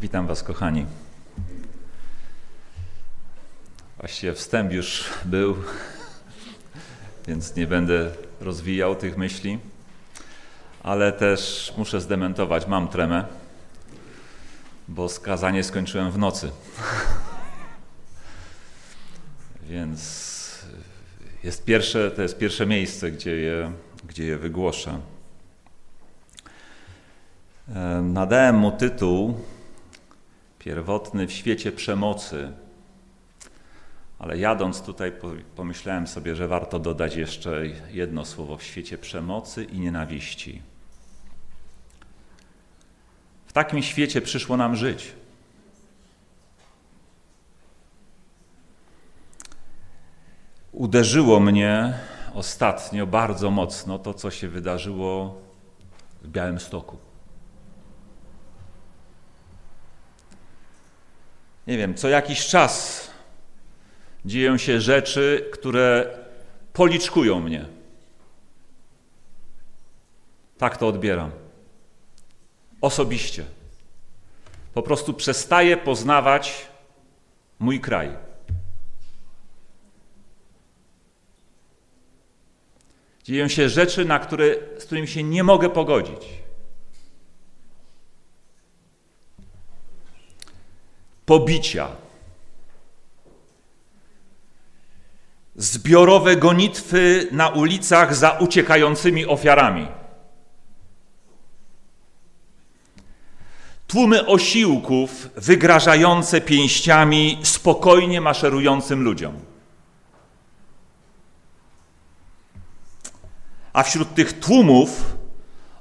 Witam Was, kochani. Właściwie wstęp już był, więc nie będę rozwijał tych myśli, ale też muszę zdementować, mam tremę, bo skazanie skończyłem w nocy. więc jest pierwsze, to jest pierwsze miejsce, gdzie je, gdzie je wygłoszę. E, nadałem mu tytuł pierwotny w świecie przemocy. Ale jadąc tutaj pomyślałem sobie, że warto dodać jeszcze jedno słowo w świecie przemocy i nienawiści. W takim świecie przyszło nam żyć. Uderzyło mnie ostatnio bardzo mocno to, co się wydarzyło w Białym Stoku. Nie wiem, co jakiś czas dzieją się rzeczy, które policzkują mnie. Tak to odbieram. Osobiście. Po prostu przestaję poznawać mój kraj. Dzieją się rzeczy, na które, z którymi się nie mogę pogodzić. Pobicia, zbiorowe gonitwy na ulicach za uciekającymi ofiarami. Tłumy osiłków wygrażające pięściami spokojnie maszerującym ludziom. A wśród tych tłumów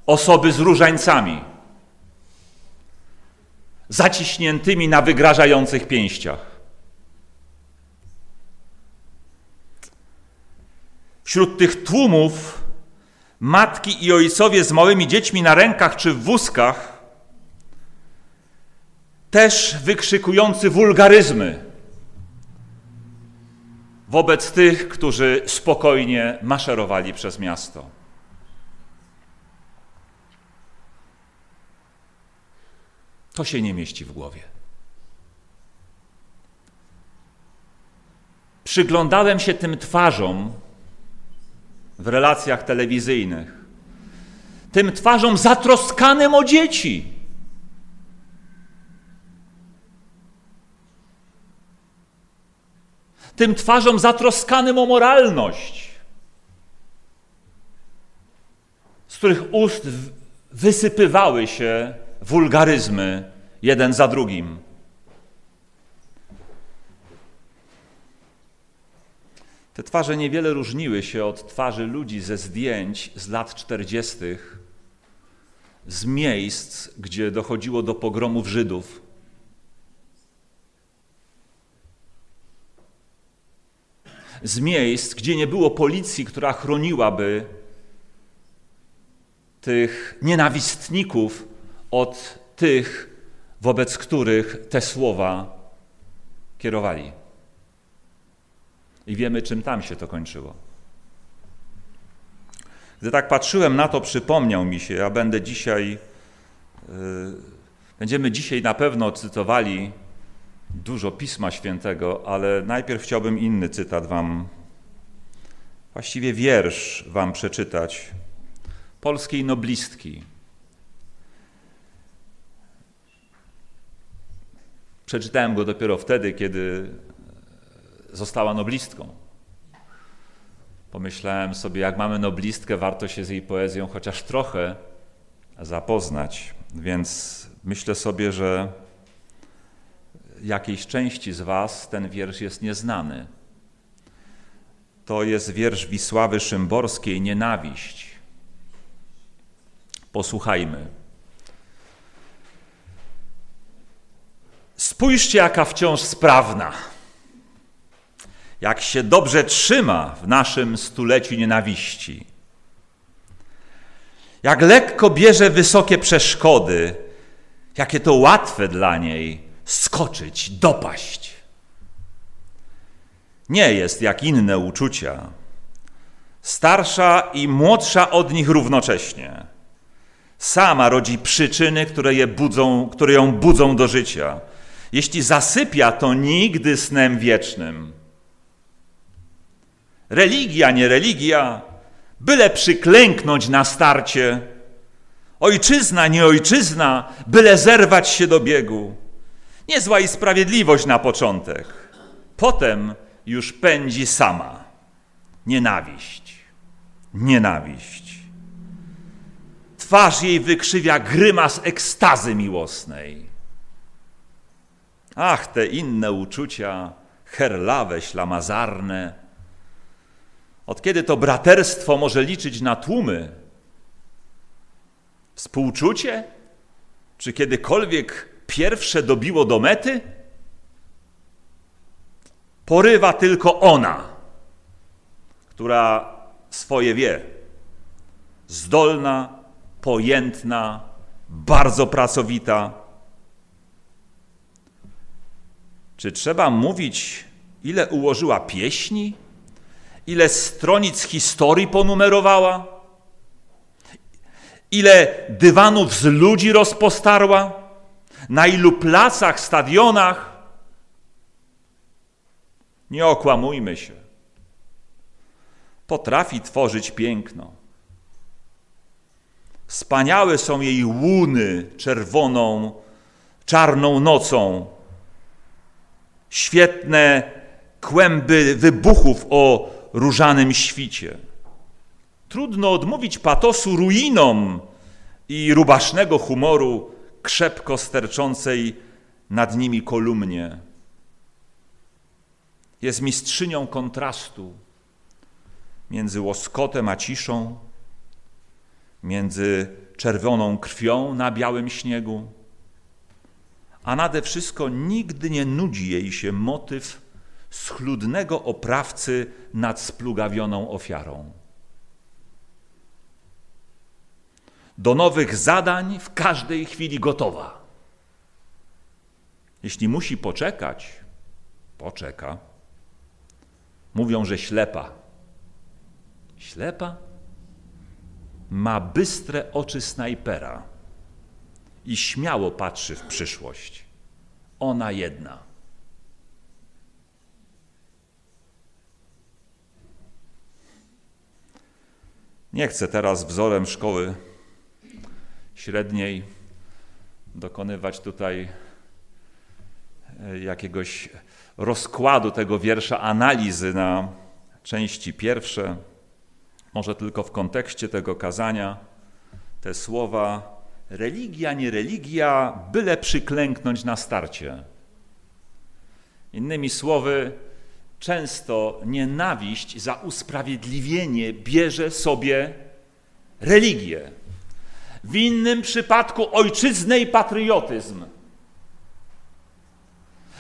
osoby z różańcami zaciśniętymi na wygrażających pięściach. Wśród tych tłumów matki i ojcowie z małymi dziećmi na rękach czy w wózkach, też wykrzykujący wulgaryzmy wobec tych, którzy spokojnie maszerowali przez miasto. To się nie mieści w głowie. Przyglądałem się tym twarzom w relacjach telewizyjnych, tym twarzom zatroskanym o dzieci. Tym twarzom zatroskanym o moralność, z których ust wysypywały się wulgaryzmy jeden za drugim. Te twarze niewiele różniły się od twarzy ludzi ze zdjęć z lat czterdziestych, z miejsc, gdzie dochodziło do pogromów Żydów. Z miejsc, gdzie nie było policji, która chroniłaby tych nienawistników od tych, wobec których te słowa kierowali. I wiemy, czym tam się to kończyło. Gdy tak patrzyłem na to, przypomniał mi się, ja będę dzisiaj, yy, będziemy dzisiaj na pewno cytowali dużo Pisma Świętego, ale najpierw chciałbym inny cytat Wam, właściwie wiersz Wam przeczytać, polskiej noblistki, Przeczytałem go dopiero wtedy, kiedy została noblistką. Pomyślałem sobie, jak mamy noblistkę, warto się z jej poezją chociaż trochę zapoznać. Więc myślę sobie, że jakiejś części z Was ten wiersz jest nieznany. To jest wiersz Wisławy Szymborskiej, Nienawiść. Posłuchajmy. Spójrzcie, jaka wciąż sprawna. Jak się dobrze trzyma w naszym stuleciu nienawiści. Jak lekko bierze wysokie przeszkody, jakie to łatwe dla niej skoczyć, dopaść. Nie jest jak inne uczucia. Starsza i młodsza od nich równocześnie. Sama rodzi przyczyny, które, je budzą, które ją budzą do życia. Jeśli zasypia, to nigdy snem wiecznym. Religia, nie religia, byle przyklęknąć na starcie. Ojczyzna, nie ojczyzna, byle zerwać się do biegu. Niezła i sprawiedliwość na początek. Potem już pędzi sama. Nienawiść. Nienawiść. Twarz jej wykrzywia grymas ekstazy miłosnej. Ach, te inne uczucia, herlawe, ślamazarne. Od kiedy to braterstwo może liczyć na tłumy? Współczucie? Czy kiedykolwiek pierwsze dobiło do mety? Porywa tylko ona, która swoje wie. Zdolna, pojętna, bardzo pracowita. Czy trzeba mówić, ile ułożyła pieśni? Ile stronic historii ponumerowała? Ile dywanów z ludzi rozpostarła? Na ilu placach, stadionach? Nie okłamujmy się. Potrafi tworzyć piękno. Wspaniałe są jej łuny czerwoną, czarną nocą, świetne kłęby wybuchów o różanym świcie. Trudno odmówić patosu ruinom i rubasznego humoru krzepko sterczącej nad nimi kolumnie. Jest mistrzynią kontrastu między łoskotem a ciszą, między czerwoną krwią na białym śniegu, a nade wszystko nigdy nie nudzi jej się motyw schludnego oprawcy nad splugawioną ofiarą. Do nowych zadań w każdej chwili gotowa. Jeśli musi poczekać, poczeka. Mówią, że ślepa. Ślepa? Ma bystre oczy snajpera i śmiało patrzy w przyszłość. Ona jedna. Nie chcę teraz wzorem szkoły średniej dokonywać tutaj e, jakiegoś rozkładu tego wiersza, analizy na części pierwsze. Może tylko w kontekście tego kazania te słowa religia, nie religia, byle przyklęknąć na starcie. Innymi słowy, często nienawiść za usprawiedliwienie bierze sobie religię. W innym przypadku ojczyznę i patriotyzm.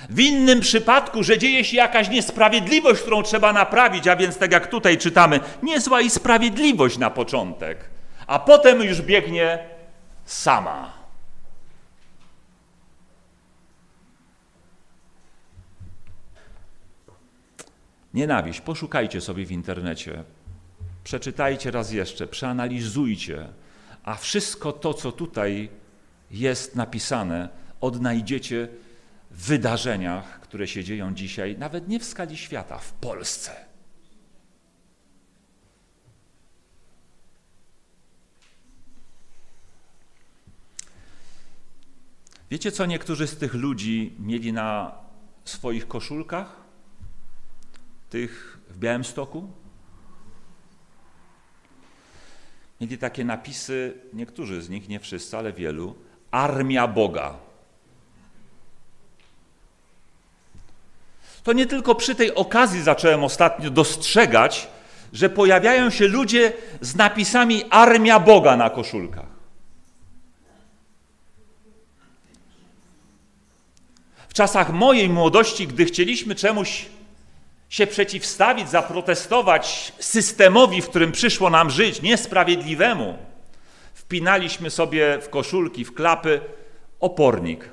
W innym przypadku, że dzieje się jakaś niesprawiedliwość, którą trzeba naprawić, a więc tak jak tutaj czytamy, niezła i sprawiedliwość na początek, a potem już biegnie sama. Nienawiść, poszukajcie sobie w internecie, przeczytajcie raz jeszcze, przeanalizujcie, a wszystko to, co tutaj jest napisane, odnajdziecie w wydarzeniach, które się dzieją dzisiaj, nawet nie w skali świata, w Polsce. Wiecie, co niektórzy z tych ludzi mieli na swoich koszulkach? Tych w Białymstoku? Mieli takie napisy, niektórzy z nich, nie wszyscy, ale wielu, Armia Boga. To nie tylko przy tej okazji zacząłem ostatnio dostrzegać, że pojawiają się ludzie z napisami Armia Boga na koszulkach. Czasach mojej młodości, gdy chcieliśmy czemuś się przeciwstawić, zaprotestować systemowi, w którym przyszło nam żyć, niesprawiedliwemu, wpinaliśmy sobie w koszulki, w klapy opornik.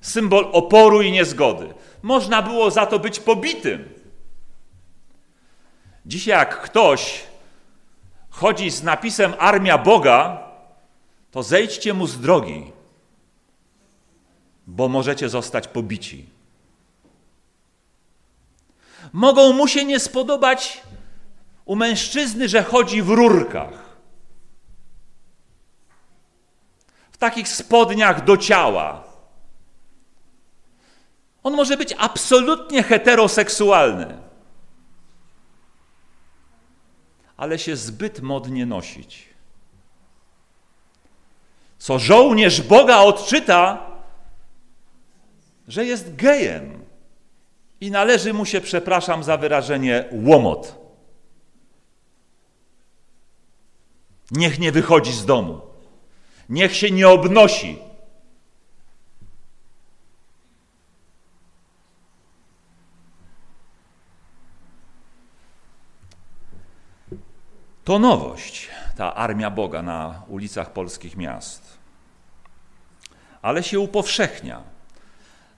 Symbol oporu i niezgody. Można było za to być pobitym. Dzisiaj, jak ktoś chodzi z napisem Armia Boga, to zejdźcie mu z drogi, bo możecie zostać pobici. Mogą mu się nie spodobać u mężczyzny, że chodzi w rurkach, w takich spodniach do ciała. On może być absolutnie heteroseksualny, ale się zbyt modnie nosić. Co żołnierz Boga odczyta, że jest gejem i należy mu się, przepraszam za wyrażenie, łomot. Niech nie wychodzi z domu. Niech się nie obnosi. To nowość, ta armia Boga na ulicach polskich miast. Ale się upowszechnia.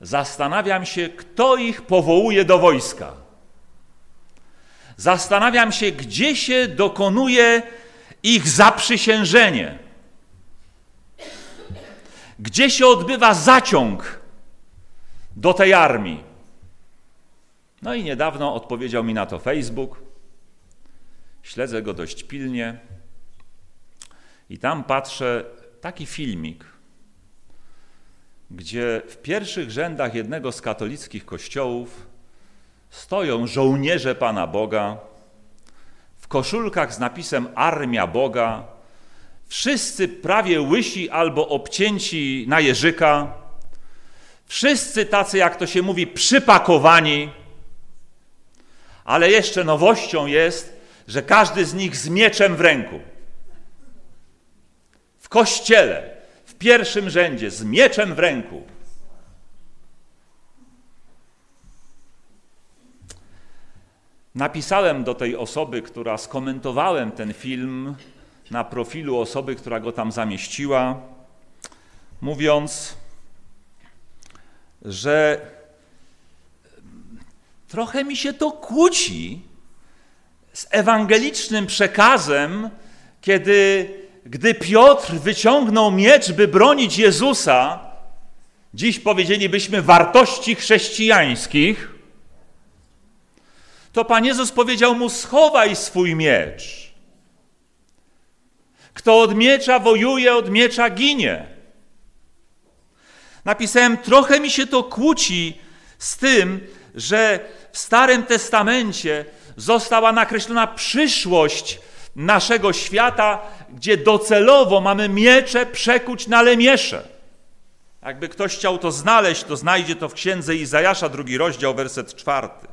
Zastanawiam się, kto ich powołuje do wojska. Zastanawiam się, gdzie się dokonuje ich zaprzysiężenie. Gdzie się odbywa zaciąg do tej armii? No i niedawno odpowiedział mi na to Facebook. Śledzę go dość pilnie. I tam patrzę taki filmik, gdzie w pierwszych rzędach jednego z katolickich kościołów stoją żołnierze Pana Boga w koszulkach z napisem Armia Boga, wszyscy prawie łysi albo obcięci na jeżyka, wszyscy tacy, jak to się mówi, przypakowani, ale jeszcze nowością jest, że każdy z nich z mieczem w ręku. W kościele, pierwszym rzędzie, z mieczem w ręku. Napisałem do tej osoby, która skomentowałem ten film na profilu osoby, która go tam zamieściła, mówiąc, że trochę mi się to kłóci z ewangelicznym przekazem, kiedy gdy Piotr wyciągnął miecz, by bronić Jezusa, dziś powiedzielibyśmy wartości chrześcijańskich, to Pan Jezus powiedział mu: schowaj swój miecz. Kto od miecza wojuje, od miecza ginie. Napisałem, trochę mi się to kłóci z tym, że w Starym Testamencie została nakreślona przyszłość naszego świata, gdzie docelowo mamy miecze przekuć na lemiesze. Jakby ktoś chciał to znaleźć, to znajdzie to w księdze Izajasza, drugi rozdział, werset czwarty.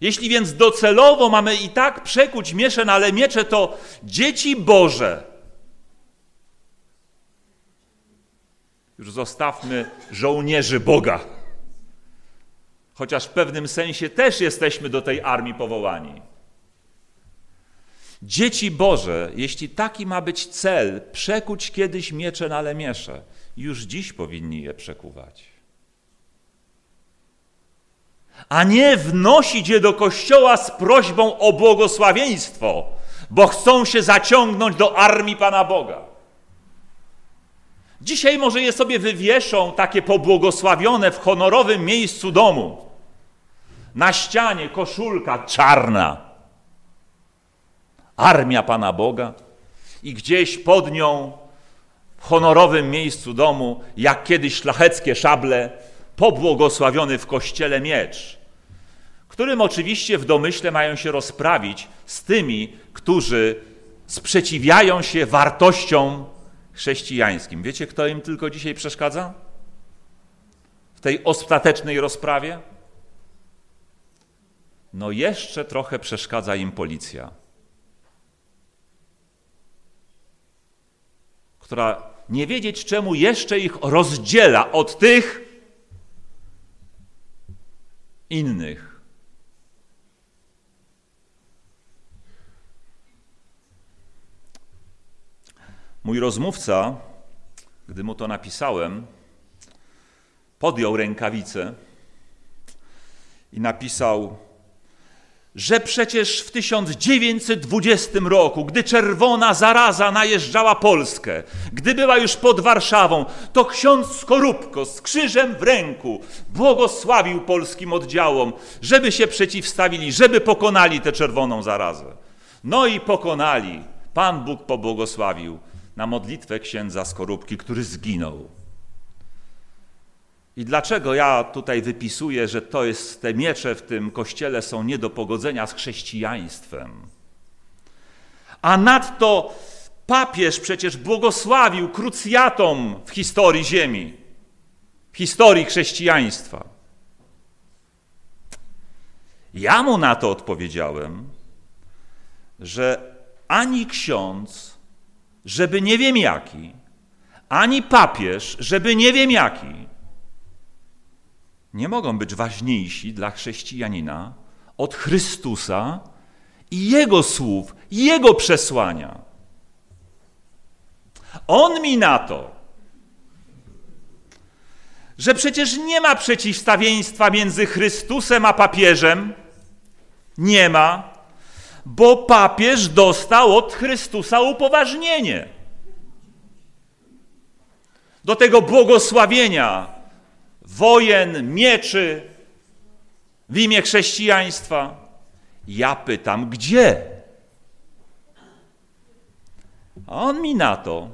Jeśli więc docelowo mamy i tak przekuć miecze na lemiecze, to dzieci Boże, już zostawmy żołnierzy Boga, chociaż w pewnym sensie też jesteśmy do tej armii powołani. Dzieci Boże, jeśli taki ma być cel, przekuć kiedyś miecze na lemiesze, już dziś powinni je przekuwać. A nie wnosić je do kościoła z prośbą o błogosławieństwo, bo chcą się zaciągnąć do armii Pana Boga. Dzisiaj może je sobie wywieszą takie pobłogosławione w honorowym miejscu domu. Na ścianie koszulka czarna. Armia Pana Boga. I gdzieś pod nią w honorowym miejscu domu, jak kiedyś szlacheckie szable, pobłogosławiony w kościele miecz, którym oczywiście w domyśle mają się rozprawić z tymi, którzy sprzeciwiają się wartościom chrześcijańskim. Wiecie, kto im tylko dzisiaj przeszkadza? W tej ostatecznej rozprawie? No jeszcze trochę przeszkadza im policja, która nie wiedzieć czemu jeszcze ich rozdziela od tych innych. Mój rozmówca, gdy mu to napisałem, podjął rękawicę i napisał: że przecież w 1920 roku, gdy czerwona zaraza najeżdżała Polskę, gdy była już pod Warszawą, to ksiądz Skorupko z krzyżem w ręku błogosławił polskim oddziałom, żeby się przeciwstawili, żeby pokonali tę czerwoną zarazę. No i pokonali. Pan Bóg pobłogosławił na modlitwę księdza Skorupki, który zginął. I dlaczego ja tutaj wypisuję, że to jest, te miecze w tym kościele są nie do pogodzenia z chrześcijaństwem? A nadto papież przecież błogosławił krucjatom w historii Ziemi, w historii chrześcijaństwa. Ja mu na to odpowiedziałem, że ani ksiądz, żeby nie wiem jaki, ani papież, żeby nie wiem jaki, nie mogą być ważniejsi dla chrześcijanina od Chrystusa i Jego słów, Jego przesłania. On mi na to, że przecież nie ma przeciwstawieństwa między Chrystusem a papieżem. Nie ma, bo papież dostał od Chrystusa upoważnienie do tego błogosławienia wojen, mieczy w imię chrześcijaństwa. Ja pytam, gdzie? A on mi na to,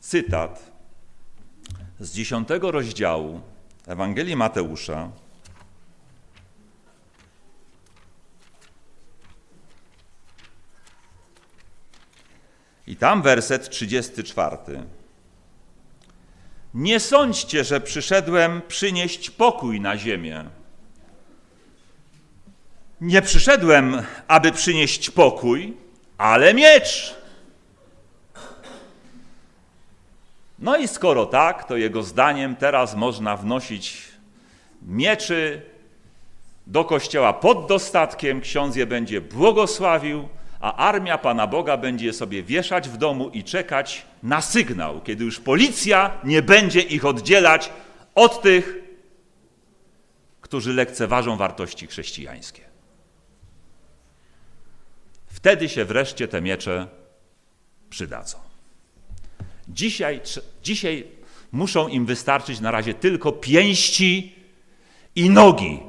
cytat z dziesiątego rozdziału Ewangelii Mateusza, I tam werset 34. Nie sądźcie, że przyszedłem przynieść pokój na ziemię. Nie przyszedłem, aby przynieść pokój, ale miecz. No i skoro tak, to jego zdaniem teraz można wnosić mieczy do kościoła pod dostatkiem, ksiądz je będzie błogosławił, a armia Pana Boga będzie sobie wieszać w domu i czekać na sygnał, kiedy już policja nie będzie ich oddzielać od tych, którzy lekceważą wartości chrześcijańskie. Wtedy się wreszcie te miecze przydadzą. Dzisiaj, dzisiaj muszą im wystarczyć na razie tylko pięści i nogi,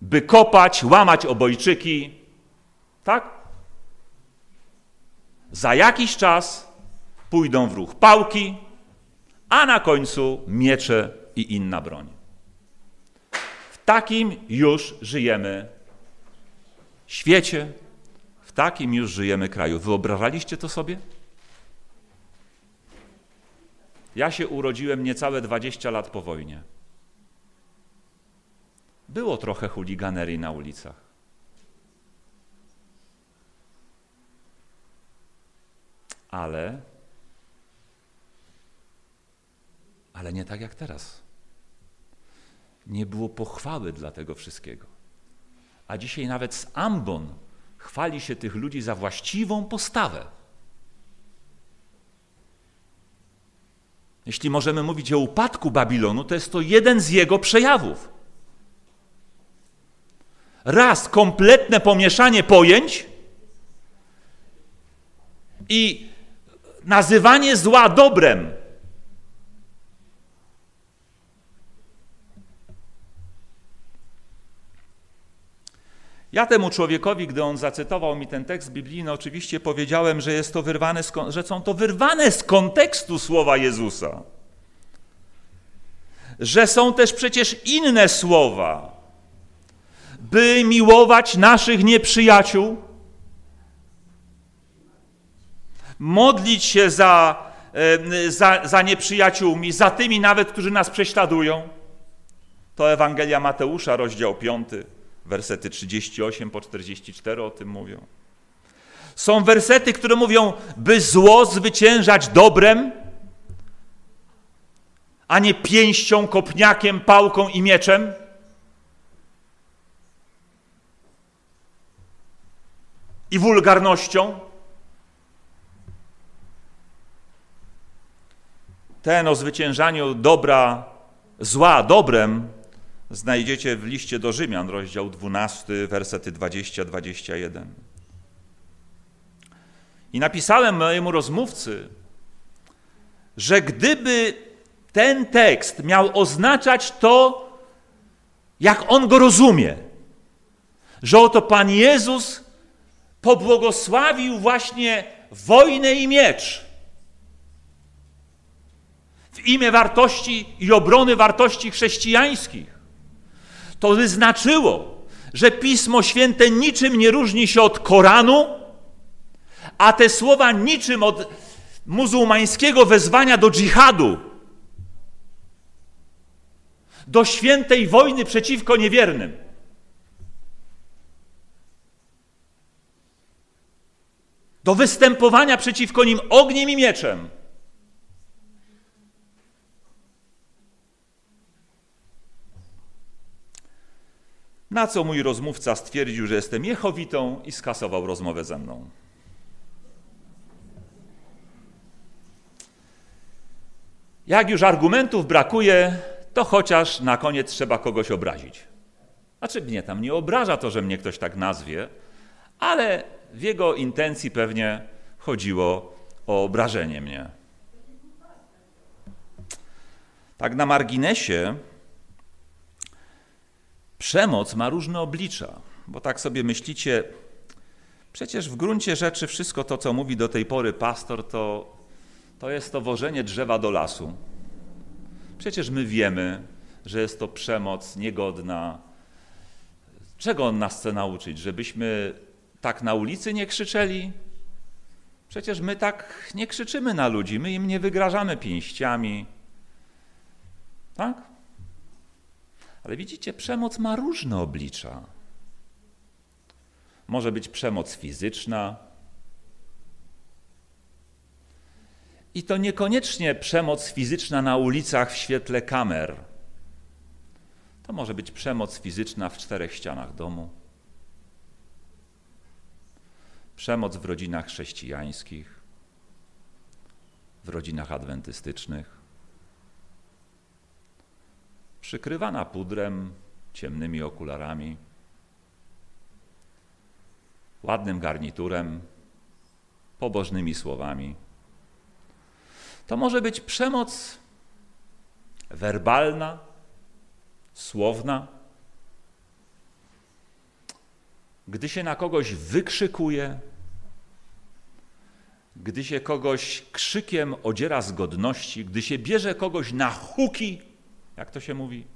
by kopać, łamać obojczyki, tak? Za jakiś czas pójdą w ruch pałki, a na końcu miecze i inna broń. W takim już żyjemy świecie, w takim już żyjemy kraju. Wyobrażaliście to sobie? Ja się urodziłem niecałe 20 lat po wojnie. Było trochę chuliganerii na ulicach. Ale, ale nie tak jak teraz. Nie było pochwały dla tego wszystkiego. A dzisiaj nawet z ambon chwali się tych ludzi za właściwą postawę. Jeśli możemy mówić o upadku Babilonu, to jest to jeden z jego przejawów. Raz kompletne pomieszanie pojęć i nazywanie zła dobrem. Ja temu człowiekowi, gdy on zacytował mi ten tekst biblijny, oczywiście powiedziałem, że, jest to wyrwane z, że są to wyrwane z kontekstu słowa Jezusa. Że są też przecież inne słowa, by miłować naszych nieprzyjaciół, modlić się za, za, za nieprzyjaciółmi, za tymi nawet, którzy nas prześladują. To Ewangelia Mateusza, rozdział 5, wersety 38 po 44 o tym mówią. Są wersety, które mówią, by zło zwyciężać dobrem, a nie pięścią, kopniakiem, pałką i mieczem. I wulgarnością. Ten o zwyciężaniu dobra, zła dobrem, znajdziecie w liście do Rzymian, rozdział 12, wersety 20-21. I napisałem mojemu rozmówcy, że gdyby ten tekst miał oznaczać to, jak on go rozumie, że oto Pan Jezus pobłogosławił właśnie wojnę i miecz w imię wartości i obrony wartości chrześcijańskich, to by znaczyło, że Pismo Święte niczym nie różni się od Koranu, a te słowa niczym od muzułmańskiego wezwania do dżihadu, do świętej wojny przeciwko niewiernym. Do występowania przeciwko nim ogniem i mieczem. Na co mój rozmówca stwierdził, że jestem jechowitą i skasował rozmowę ze mną. Jak już argumentów brakuje, to chociaż na koniec trzeba kogoś obrazić. Znaczy mnie tam nie obraża to, że mnie ktoś tak nazwie, ale w jego intencji pewnie chodziło o obrażenie mnie. Tak na marginesie, przemoc ma różne oblicza, bo tak sobie myślicie, przecież w gruncie rzeczy wszystko to, co mówi do tej pory pastor, to, to jest to wożenie drzewa do lasu. Przecież my wiemy, że jest to przemoc niegodna. Czego on nas chce nauczyć? Żebyśmy tak na ulicy nie krzyczeli? Przecież my tak nie krzyczymy na ludzi, my im nie wygrażamy pięściami. Tak? Ale widzicie, przemoc ma różne oblicza. Może być przemoc fizyczna, I to niekoniecznie przemoc fizyczna na ulicach w świetle kamer. To może być przemoc fizyczna w czterech ścianach domu. Przemoc w rodzinach chrześcijańskich, w rodzinach adwentystycznych. Przykrywana pudrem, ciemnymi okularami, ładnym garniturem, pobożnymi słowami. To może być przemoc werbalna, słowna. Gdy się na kogoś wykrzykuje, gdy się kogoś krzykiem odziera z godności, gdy się bierze kogoś na huki, jak to się mówi?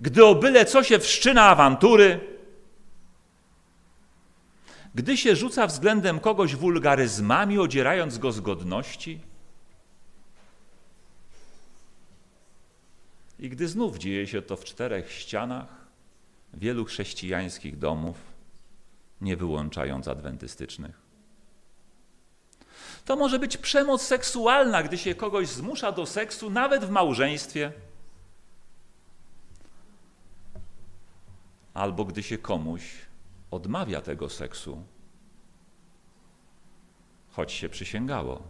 Gdy o byle co się wszczyna awantury, gdy się rzuca względem kogoś wulgaryzmami, odzierając go z godności, i gdy znów dzieje się to w czterech ścianach wielu chrześcijańskich domów, nie wyłączając adwentystycznych. To może być przemoc seksualna, gdy się kogoś zmusza do seksu, nawet w małżeństwie, albo gdy się komuś odmawia tego seksu, choć się przysięgało.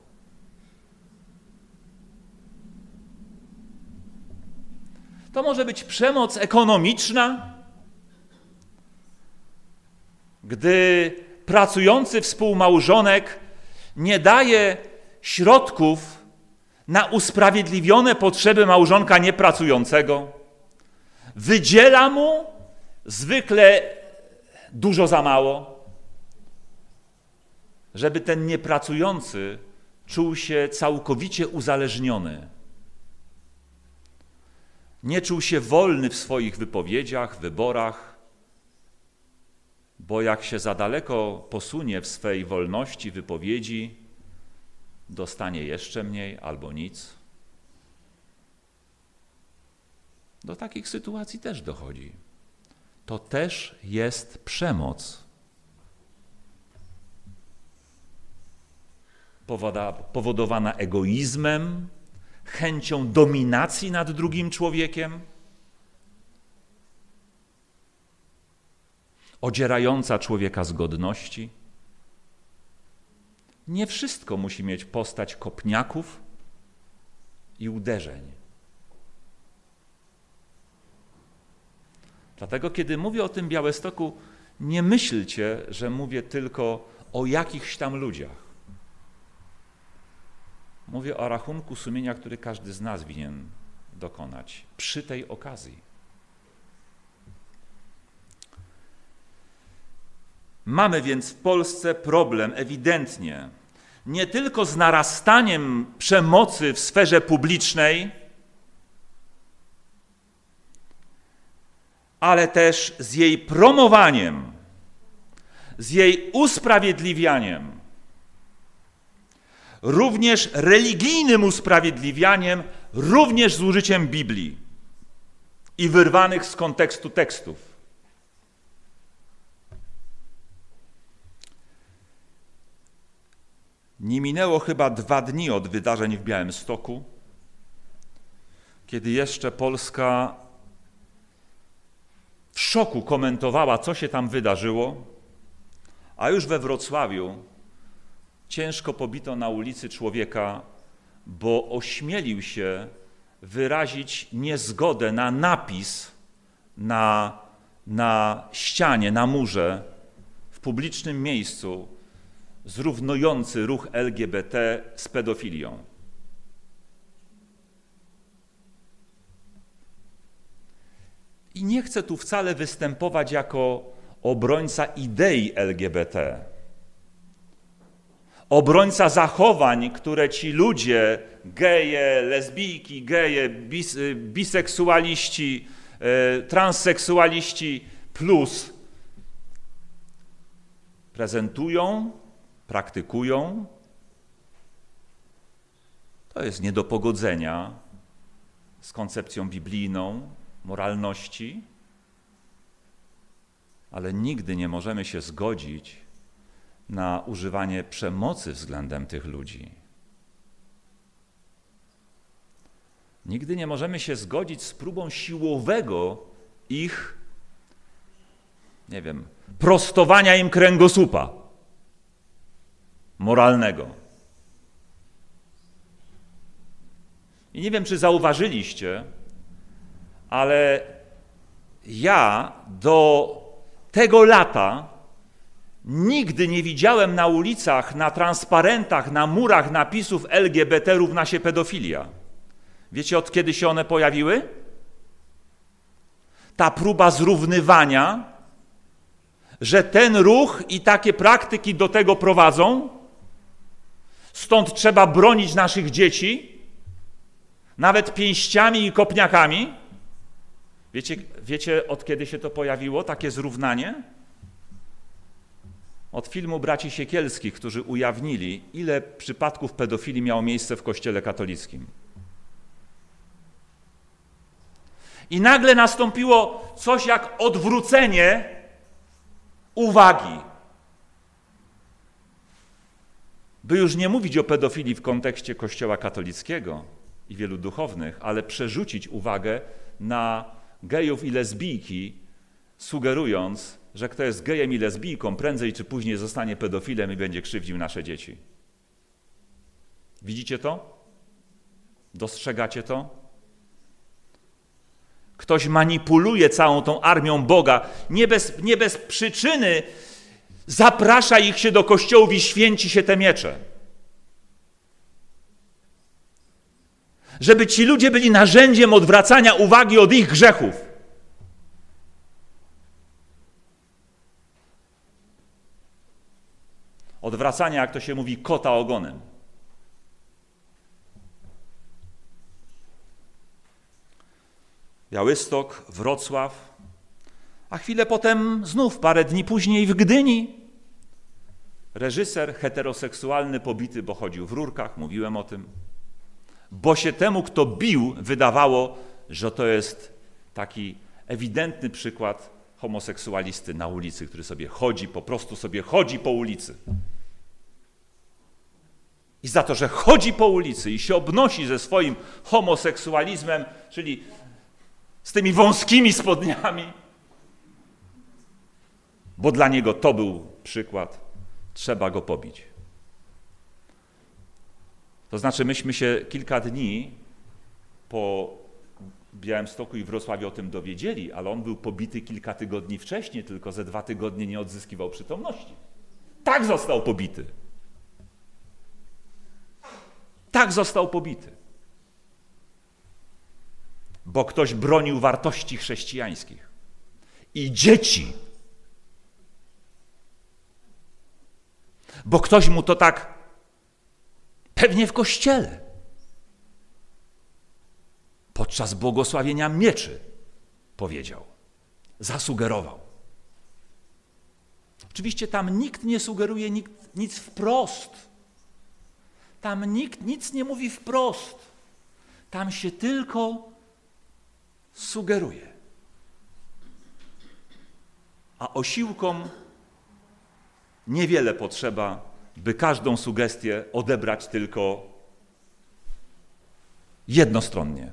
To może być przemoc ekonomiczna, gdy pracujący współmałżonek nie daje środków na usprawiedliwione potrzeby małżonka niepracującego, wydziela mu zwykle dużo za mało, żeby ten niepracujący czuł się całkowicie uzależniony. Nie czuł się wolny w swoich wypowiedziach, wyborach, bo jak się za daleko posunie w swej wolności wypowiedzi, dostanie jeszcze mniej albo nic. Do takich sytuacji też dochodzi to też jest przemoc. Powodowana egoizmem, chęcią dominacji nad drugim człowiekiem, odzierająca człowieka z godności. Nie wszystko musi mieć postać kopniaków, i uderzeń. Dlatego, kiedy mówię o tym Białestoku, nie myślcie, że mówię tylko o jakichś tam ludziach. Mówię o rachunku sumienia, który każdy z nas winien dokonać przy tej okazji. Mamy więc w Polsce problem ewidentnie nie tylko z narastaniem przemocy w sferze publicznej, ale też z jej promowaniem, z jej usprawiedliwianiem, również religijnym usprawiedliwianiem, również z użyciem Biblii i wyrwanych z kontekstu tekstów. Nie minęło chyba dwa dni od wydarzeń w Białymstoku, kiedy jeszcze Polska w szoku komentowała, co się tam wydarzyło, a już we Wrocławiu ciężko pobito na ulicy człowieka, bo ośmielił się wyrazić niezgodę na napis na, na ścianie, na murze w publicznym miejscu zrównujący ruch LGBT z pedofilią. I nie chcę tu wcale występować jako obrońca idei LGBT, obrońca zachowań, które ci ludzie, geje, lesbijki, geje, bis, biseksualiści, e, transseksualiści plus prezentują, praktykują, to jest nie do pogodzenia z koncepcją biblijną moralności, ale nigdy nie możemy się zgodzić na używanie przemocy względem tych ludzi. Nigdy nie możemy się zgodzić z próbą siłowego ich, nie wiem, prostowania im kręgosłupa moralnego. I nie wiem, czy zauważyliście, ale ja do tego lata nigdy nie widziałem na ulicach, na transparentach, na murach napisów LGBT równa się pedofilia. Wiecie od kiedy się one pojawiły? Ta próba zrównywania, że ten ruch i takie praktyki do tego prowadzą, stąd trzeba bronić naszych dzieci, nawet pięściami i kopniakami. Wiecie, wiecie od kiedy się to pojawiło, takie zrównanie? Od filmu braci Siekielskich, którzy ujawnili, ile przypadków pedofilii miało miejsce w Kościele katolickim. I nagle nastąpiło coś jak odwrócenie uwagi. By już nie mówić o pedofilii w kontekście Kościoła katolickiego i wielu duchownych, ale przerzucić uwagę na gejów i lesbijki, sugerując, że kto jest gejem i lesbijką, prędzej czy później zostanie pedofilem i będzie krzywdził nasze dzieci. Widzicie to? Dostrzegacie to? Ktoś manipuluje całą tą armią Boga, nie bez, nie bez przyczyny zaprasza ich się do kościołów i święci się te miecze. Żeby ci ludzie byli narzędziem odwracania uwagi od ich grzechów. Odwracania, jak to się mówi, kota ogonem. Białystok, Wrocław, a chwilę potem znów, parę dni później w Gdyni. Reżyser heteroseksualny pobity, bo chodził w rurkach, mówiłem o tym. Bo się temu, kto bił, wydawało, że to jest taki ewidentny przykład homoseksualisty na ulicy, który sobie chodzi, po prostu sobie chodzi po ulicy. I za to, że chodzi po ulicy i się obnosi ze swoim homoseksualizmem, czyli z tymi wąskimi spodniami, bo dla niego to był przykład, trzeba go pobić. To znaczy, myśmy się kilka dni po Białymstoku i Wrocławiu o tym dowiedzieli, ale on był pobity kilka tygodni wcześniej, tylko ze dwa tygodnie nie odzyskiwał przytomności. Tak został pobity. Tak został pobity. Bo ktoś bronił wartości chrześcijańskich i dzieci. Bo ktoś mu to tak pewnie w kościele podczas błogosławienia mieczy powiedział, zasugerował. Oczywiście tam nikt nie sugeruje nikt, nic wprost. Tam nikt nic nie mówi wprost. Tam się tylko sugeruje. A osiłkom niewiele potrzeba, by każdą sugestię odebrać tylko jednostronnie.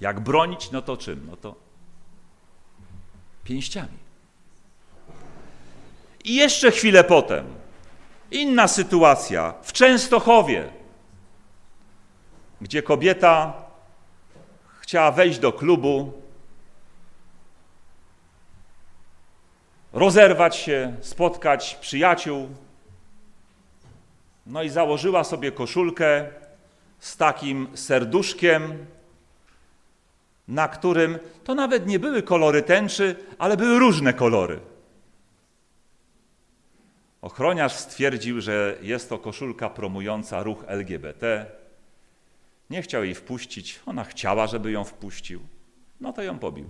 Jak bronić, no to czym? No to pięściami. I jeszcze chwilę potem, inna sytuacja w Częstochowie, gdzie kobieta chciała wejść do klubu, rozerwać się, spotkać przyjaciół. No i założyła sobie koszulkę z takim serduszkiem, na którym to nawet nie były kolory tęczy, ale były różne kolory. Ochroniarz stwierdził, że jest to koszulka promująca ruch LGBT. Nie chciał jej wpuścić, ona chciała, żeby ją wpuścił. No to ją pobił.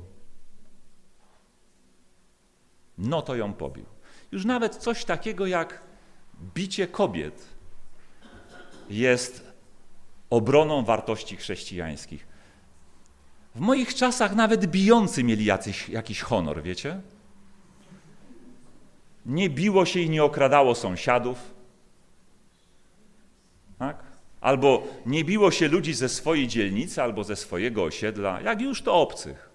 No to ją pobił. Już nawet coś takiego jak bicie kobiet jest obroną wartości chrześcijańskich. W moich czasach nawet bijący mieli jacyś, jakiś honor, wiecie? Nie biło się i nie okradało sąsiadów. Tak? Albo nie biło się ludzi ze swojej dzielnicy albo ze swojego osiedla, jak już to obcych.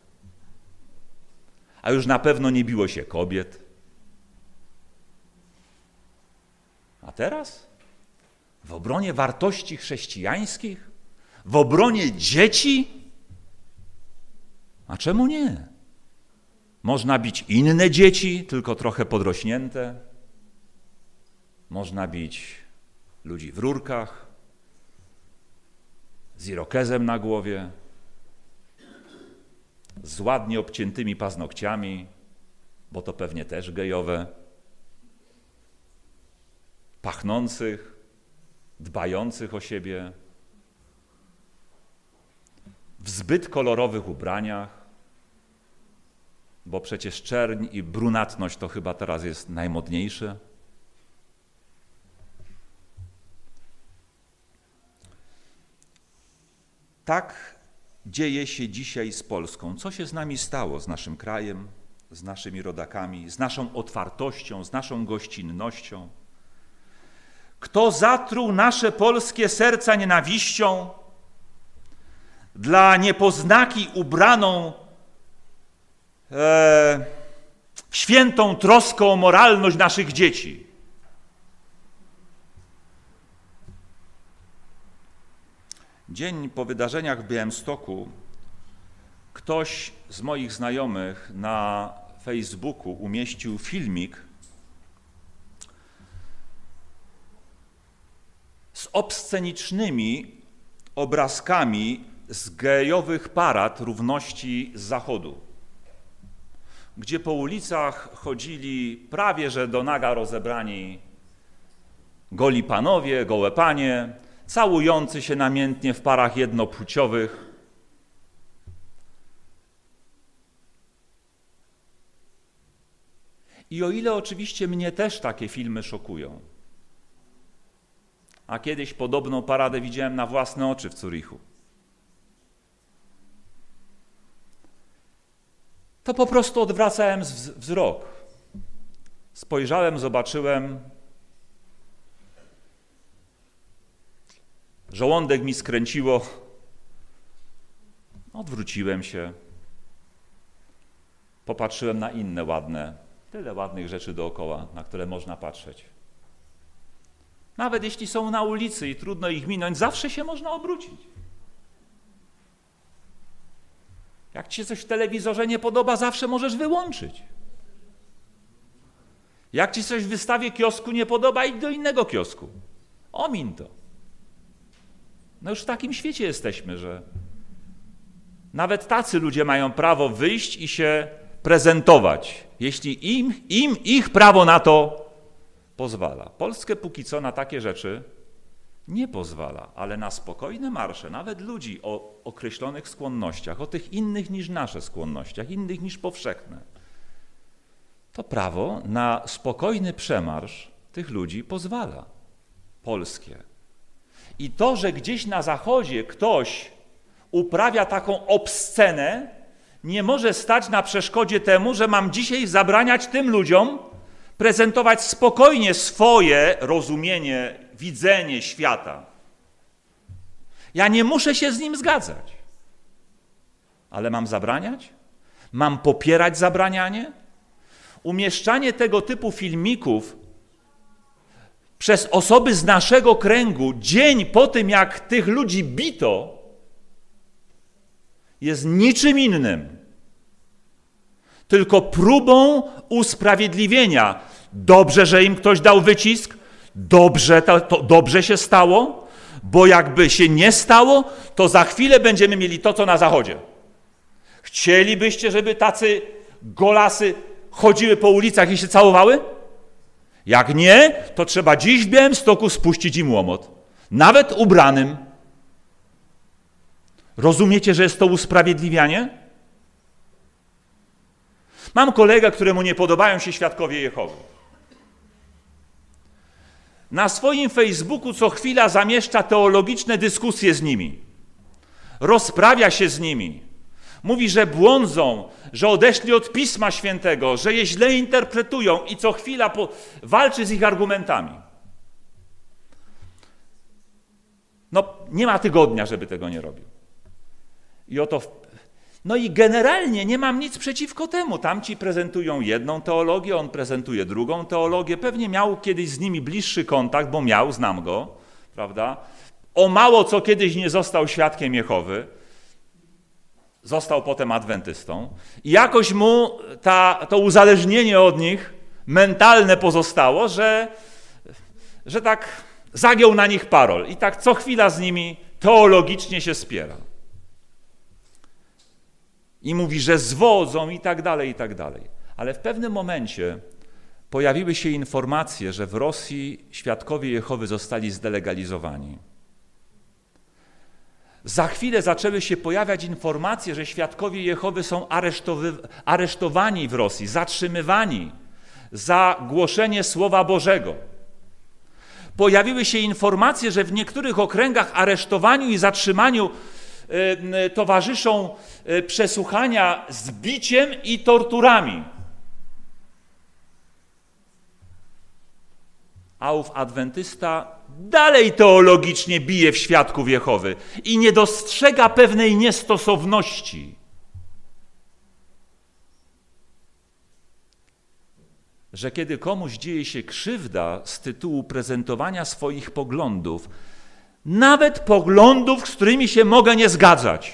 A już na pewno nie biło się kobiet. A teraz? W obronie wartości chrześcijańskich? W obronie dzieci? A czemu nie? Można bić inne dzieci, tylko trochę podrośnięte. Można bić ludzi w rurkach, z irokezem na głowie, z ładnie obciętymi paznokciami, bo to pewnie też gejowe, pachnących, dbających o siebie, w zbyt kolorowych ubraniach, bo przecież czerń i brunatność to chyba teraz jest najmodniejsze. Tak dzieje się dzisiaj z Polską. Co się z nami stało, z naszym krajem, z naszymi rodakami, z naszą otwartością, z naszą gościnnością? Kto zatruł nasze polskie serca nienawiścią, dla niepoznaki ubraną e, świętą troską o moralność naszych dzieci. Dzień po wydarzeniach w Białymstoku ktoś z moich znajomych na Facebooku umieścił filmik z obscenicznymi obrazkami z gejowych parad równości z zachodu, gdzie po ulicach chodzili prawie że do naga rozebrani goli panowie, gołe panie, całujący się namiętnie w parach jednopłciowych. I o ile oczywiście mnie też takie filmy szokują, a kiedyś podobną paradę widziałem na własne oczy w Zurichu. to po prostu odwracałem wzrok. Spojrzałem, zobaczyłem. Żołądek mi skręciło. Odwróciłem się. Popatrzyłem na inne ładne, tyle ładnych rzeczy dookoła, na które można patrzeć. Nawet jeśli są na ulicy i trudno ich minąć, zawsze się można obrócić. Jak ci się coś w telewizorze nie podoba, zawsze możesz wyłączyć. Jak ci coś w wystawie kiosku nie podoba, idź do innego kiosku. Omin to. No już w takim świecie jesteśmy, że nawet tacy ludzie mają prawo wyjść i się prezentować, jeśli im, im ich prawo na to pozwala. Polskę póki co na takie rzeczy nie pozwala, ale na spokojne marsze, nawet ludzi o określonych skłonnościach, o tych innych niż nasze skłonnościach, innych niż powszechne, to prawo na spokojny przemarsz tych ludzi pozwala. Polskie. I to, że gdzieś na zachodzie ktoś uprawia taką obscenę, nie może stać na przeszkodzie temu, że mam dzisiaj zabraniać tym ludziom prezentować spokojnie swoje rozumienie, widzenie świata. Ja nie muszę się z nim zgadzać. Ale mam zabraniać? Mam popierać zabranianie? Umieszczanie tego typu filmików przez osoby z naszego kręgu dzień po tym, jak tych ludzi bito, jest niczym innym, tylko próbą usprawiedliwienia. Dobrze, że im ktoś dał wycisk, dobrze, to, to dobrze się stało, bo jakby się nie stało, to za chwilę będziemy mieli to, co na zachodzie. Chcielibyście, żeby tacy golasy chodziły po ulicach i się całowały? Jak nie, to trzeba dziś w Białymstoku spuścić im łomot. Nawet ubranym. Rozumiecie, że jest to usprawiedliwianie? Mam kolegę, któremu nie podobają się świadkowie Jehowy. Na swoim Facebooku co chwila zamieszcza teologiczne dyskusje z nimi. Rozprawia się z nimi. Mówi, że błądzą, że odeszli od Pisma Świętego, że je źle interpretują i co chwila po... walczy z ich argumentami. No, nie ma tygodnia, żeby tego nie robił. I oto. No i generalnie nie mam nic przeciwko temu. Tamci prezentują jedną teologię, on prezentuje drugą teologię. Pewnie miał kiedyś z nimi bliższy kontakt, bo miał, znam go, prawda? O mało co kiedyś nie został świadkiem Jehowy. Został potem adwentystą. I jakoś mu ta, to uzależnienie od nich mentalne pozostało, że, że tak zagiął na nich parol i tak co chwila z nimi teologicznie się spiera i mówi, że zwodzą i tak dalej, i tak dalej. Ale w pewnym momencie pojawiły się informacje, że w Rosji świadkowie Jehowy zostali zdelegalizowani. Za chwilę zaczęły się pojawiać informacje, że świadkowie Jehowy są aresztowani w Rosji, zatrzymywani za głoszenie Słowa Bożego. Pojawiły się informacje, że w niektórych okręgach aresztowaniu i zatrzymaniu Y, towarzyszą y, przesłuchania z biciem i torturami. A ów adwentysta dalej teologicznie bije w świadków Jehowy i nie dostrzega pewnej niestosowności. Że kiedy komuś dzieje się krzywda z tytułu prezentowania swoich poglądów, nawet poglądów, z którymi się mogę nie zgadzać.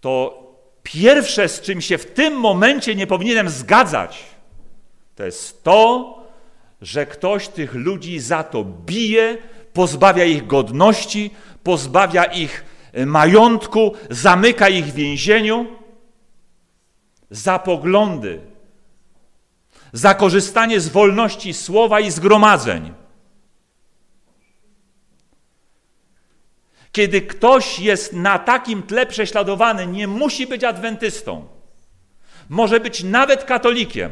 To pierwsze, z czym się w tym momencie nie powinienem zgadzać, to jest to, że ktoś tych ludzi za to bije, pozbawia ich godności, pozbawia ich e, majątku, zamyka ich w więzieniu. Za poglądy, za korzystanie z wolności słowa i zgromadzeń. Kiedy ktoś jest na takim tle prześladowany, nie musi być adwentystą, może być nawet katolikiem,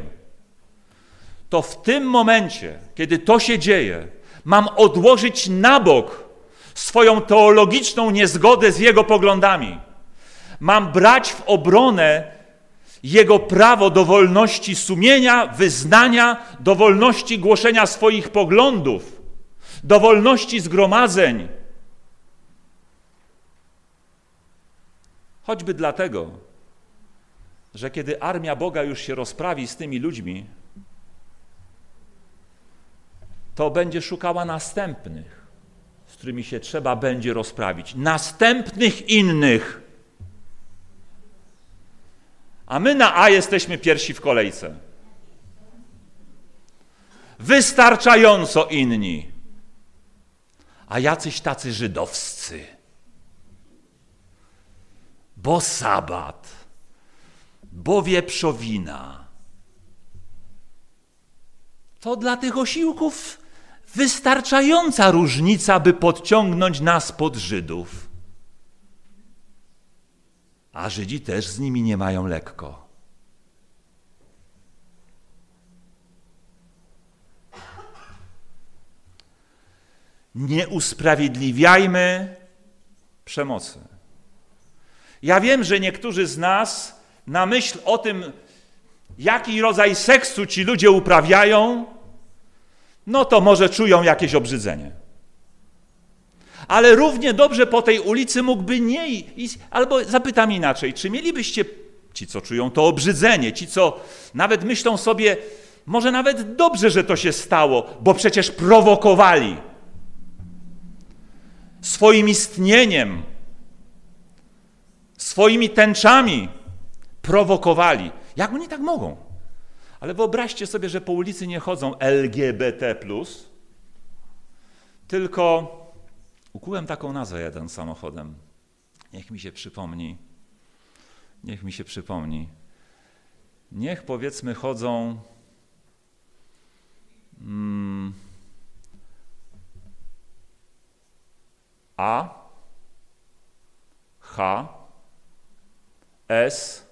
to w tym momencie, kiedy to się dzieje, mam odłożyć na bok swoją teologiczną niezgodę z jego poglądami. Mam brać w obronę jego prawo do wolności sumienia, wyznania, do wolności głoszenia swoich poglądów, do wolności zgromadzeń Choćby dlatego, że kiedy armia Boga już się rozprawi z tymi ludźmi, to będzie szukała następnych, z którymi się trzeba będzie rozprawić. Następnych innych. A my na A jesteśmy pierwsi w kolejce. Wystarczająco inni. A jacyś tacy żydowscy. Bo sabat, bo wieprzowina. To dla tych osiłków wystarczająca różnica, by podciągnąć nas pod Żydów. A Żydzi też z nimi nie mają lekko. Nie usprawiedliwiajmy przemocy. Ja wiem, że niektórzy z nas na myśl o tym, jaki rodzaj seksu ci ludzie uprawiają, no to może czują jakieś obrzydzenie. Ale równie dobrze po tej ulicy mógłby nie iść, albo zapytam inaczej, czy mielibyście ci, co czują to obrzydzenie, ci, co nawet myślą sobie, może nawet dobrze, że to się stało, bo przecież prowokowali swoim istnieniem, swoimi tęczami prowokowali. Jak oni tak mogą? Ale wyobraźcie sobie, że po ulicy nie chodzą LGBT, tylko ukułem taką nazwę jeden samochodem. Niech mi się przypomni. Niech mi się przypomni. Niech powiedzmy chodzą. Hmm, A, H, S,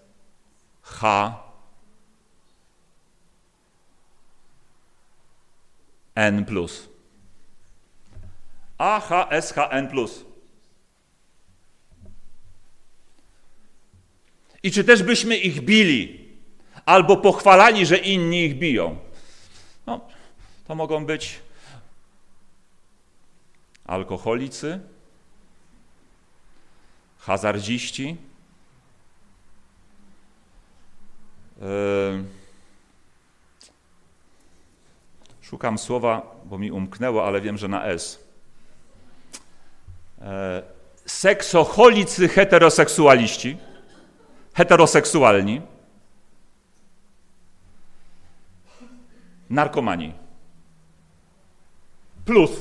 H, N. AHSHN. I czy też byśmy ich bili, albo pochwalali, że inni ich biją? No, to mogą być alkoholicy, hazardziści, yy, Szukam słowa, bo mi umknęło, ale wiem, że na S. E, seksoholicy heteroseksualiści, heteroseksualni, narkomani. Plus,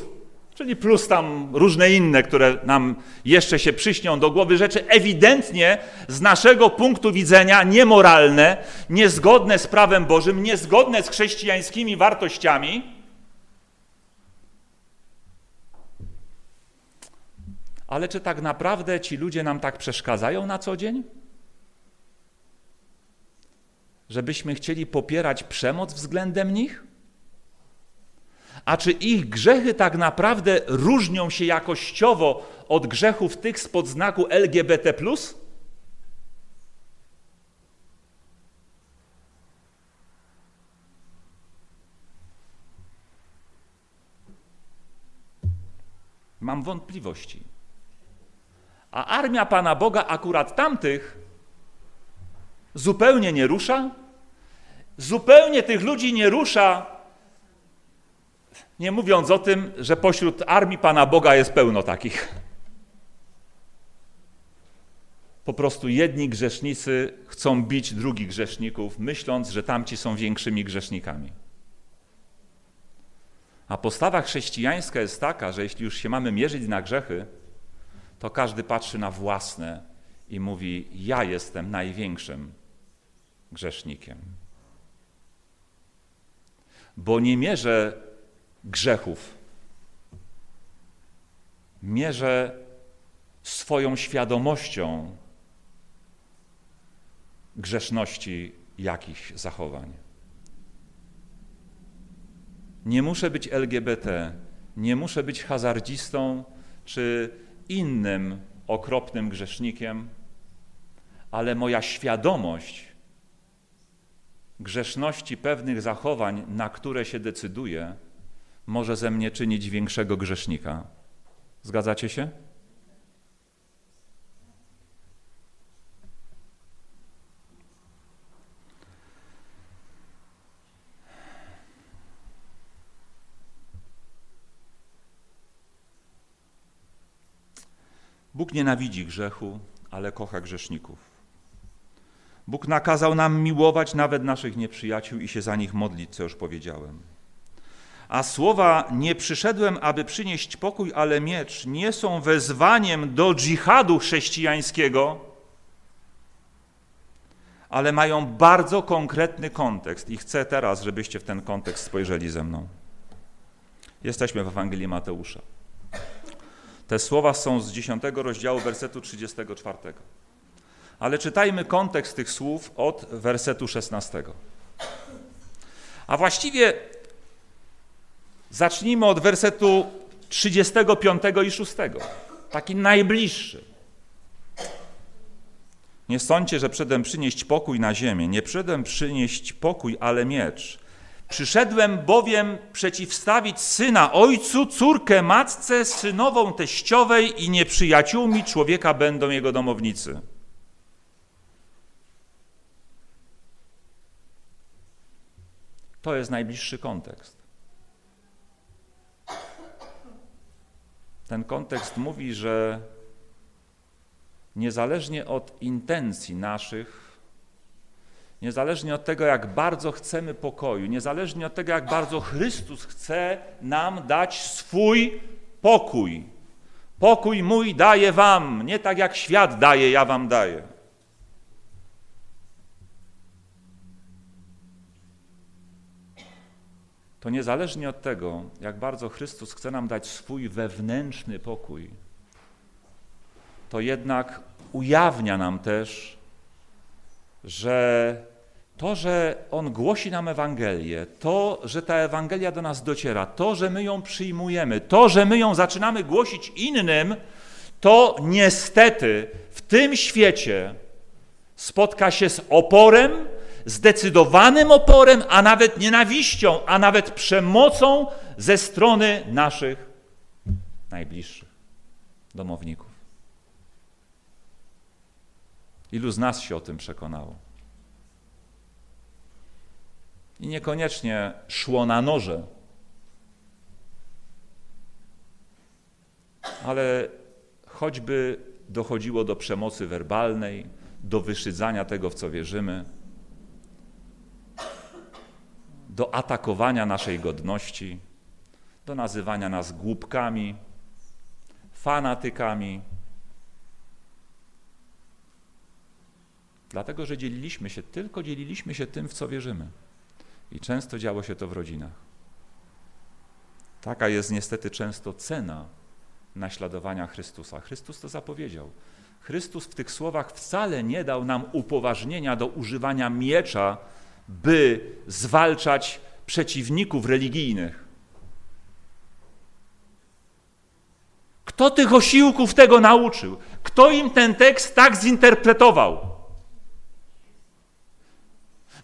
czyli plus tam różne inne, które nam jeszcze się przyśnią do głowy, rzeczy ewidentnie z naszego punktu widzenia niemoralne, niezgodne z prawem Bożym, niezgodne z chrześcijańskimi wartościami. Ale czy tak naprawdę ci ludzie nam tak przeszkadzają na co dzień? Żebyśmy chcieli popierać przemoc względem nich? A czy ich grzechy tak naprawdę różnią się jakościowo od grzechów tych spod znaku LGBT? Mam wątpliwości. A armia Pana Boga akurat tamtych zupełnie nie rusza? Zupełnie tych ludzi nie rusza nie mówiąc o tym, że pośród armii Pana Boga jest pełno takich. Po prostu jedni grzesznicy chcą bić drugich grzeszników, myśląc, że tamci są większymi grzesznikami. A postawa chrześcijańska jest taka, że jeśli już się mamy mierzyć na grzechy, to każdy patrzy na własne i mówi: Ja jestem największym grzesznikiem. Bo nie mierzę grzechów. Mierzę swoją świadomością grzeszności jakichś zachowań. Nie muszę być LGBT, nie muszę być hazardzistą czy innym okropnym grzesznikiem, ale moja świadomość grzeszności pewnych zachowań, na które się decyduję, może ze mnie czynić większego grzesznika. Zgadzacie się? Bóg nienawidzi grzechu, ale kocha grzeszników. Bóg nakazał nam miłować nawet naszych nieprzyjaciół i się za nich modlić, co już powiedziałem. A słowa nie przyszedłem, aby przynieść pokój, ale miecz nie są wezwaniem do dżihadu chrześcijańskiego, ale mają bardzo konkretny kontekst i chcę teraz, żebyście w ten kontekst spojrzeli ze mną. Jesteśmy w Ewangelii Mateusza. Te słowa są z 10 rozdziału wersetu 34. Ale czytajmy kontekst tych słów od wersetu 16. A właściwie zacznijmy od wersetu 35 i 6, taki najbliższy. Nie sądźcie, że przedem przynieść pokój na ziemię. Nie przedem przynieść pokój, ale miecz. Przyszedłem bowiem przeciwstawić syna ojcu, córkę matce, synową teściowej i nieprzyjaciółmi człowieka będą jego domownicy. To jest najbliższy kontekst. Ten kontekst mówi, że niezależnie od intencji naszych, niezależnie od tego, jak bardzo chcemy pokoju, niezależnie od tego, jak bardzo Chrystus chce nam dać swój pokój. Pokój mój daję wam, nie tak jak świat daje, ja wam daję. To niezależnie od tego, jak bardzo Chrystus chce nam dać swój wewnętrzny pokój, to jednak ujawnia nam też, że to, że On głosi nam Ewangelię, to, że ta Ewangelia do nas dociera, to, że my ją przyjmujemy, to, że my ją zaczynamy głosić innym, to niestety w tym świecie spotka się z oporem, zdecydowanym oporem, a nawet nienawiścią, a nawet przemocą ze strony naszych najbliższych domowników. Ilu z nas się o tym przekonało? I niekoniecznie szło na noże, ale choćby dochodziło do przemocy werbalnej, do wyszydzania tego, w co wierzymy, do atakowania naszej godności, do nazywania nas głupkami, fanatykami, Dlatego, że dzieliliśmy się, tylko dzieliliśmy się tym, w co wierzymy. I często działo się to w rodzinach. Taka jest niestety często cena naśladowania Chrystusa. Chrystus to zapowiedział. Chrystus w tych słowach wcale nie dał nam upoważnienia do używania miecza, by zwalczać przeciwników religijnych. Kto tych osiłków tego nauczył? Kto im ten tekst tak zinterpretował?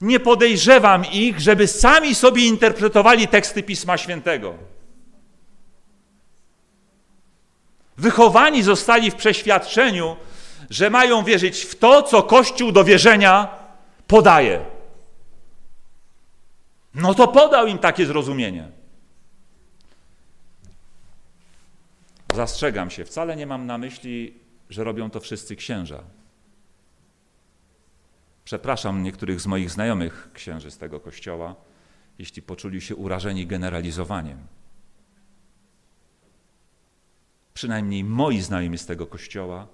Nie podejrzewam ich, żeby sami sobie interpretowali teksty Pisma Świętego. Wychowani zostali w przeświadczeniu, że mają wierzyć w to, co Kościół do wierzenia podaje. No to podał im takie zrozumienie. Zastrzegam się, wcale nie mam na myśli, że robią to wszyscy księża. Przepraszam niektórych z moich znajomych księży z tego kościoła, jeśli poczuli się urażeni generalizowaniem. Przynajmniej moi znajomi z tego kościoła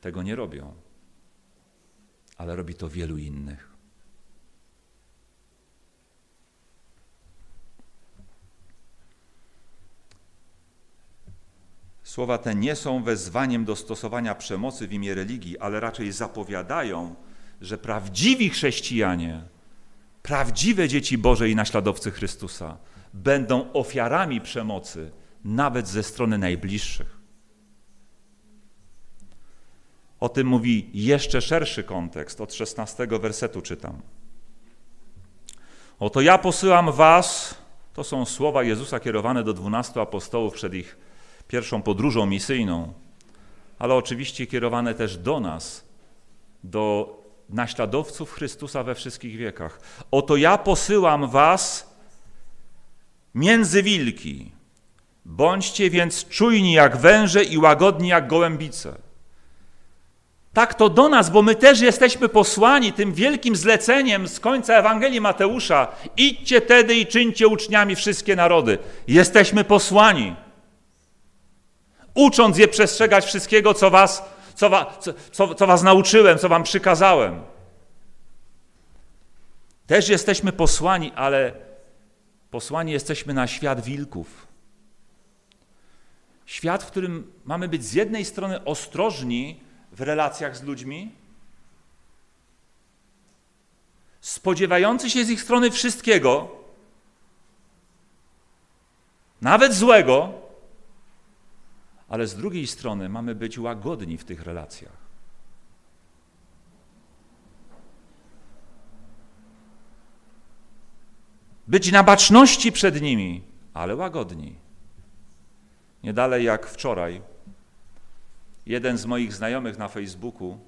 tego nie robią, ale robi to wielu innych. Słowa te nie są wezwaniem do stosowania przemocy w imię religii, ale raczej zapowiadają, że prawdziwi chrześcijanie, prawdziwe dzieci Boże i naśladowcy Chrystusa będą ofiarami przemocy, nawet ze strony najbliższych. O tym mówi jeszcze szerszy kontekst, od 16 wersetu czytam. Oto ja posyłam was, to są słowa Jezusa kierowane do dwunastu apostołów przed ich pierwszą podróżą misyjną, ale oczywiście kierowane też do nas, do naśladowców Chrystusa we wszystkich wiekach. Oto ja posyłam was między wilki. Bądźcie więc czujni jak węże i łagodni jak gołębice. tak to do nas, bo my też jesteśmy posłani tym wielkim zleceniem z końca Ewangelii Mateusza. Idźcie tedy i czyńcie uczniami wszystkie narody. Jesteśmy posłani. Ucząc je przestrzegać wszystkiego, co was, co, wa, co, co was nauczyłem, co wam przykazałem. Też jesteśmy posłani, ale posłani jesteśmy na świat wilków. Świat, w którym mamy być z jednej strony ostrożni w relacjach z ludźmi, spodziewający się z ich strony wszystkiego, nawet złego, ale z drugiej strony mamy być łagodni w tych relacjach. Być na baczności przed nimi, ale łagodni. Nie dalej jak wczoraj, jeden z moich znajomych na Facebooku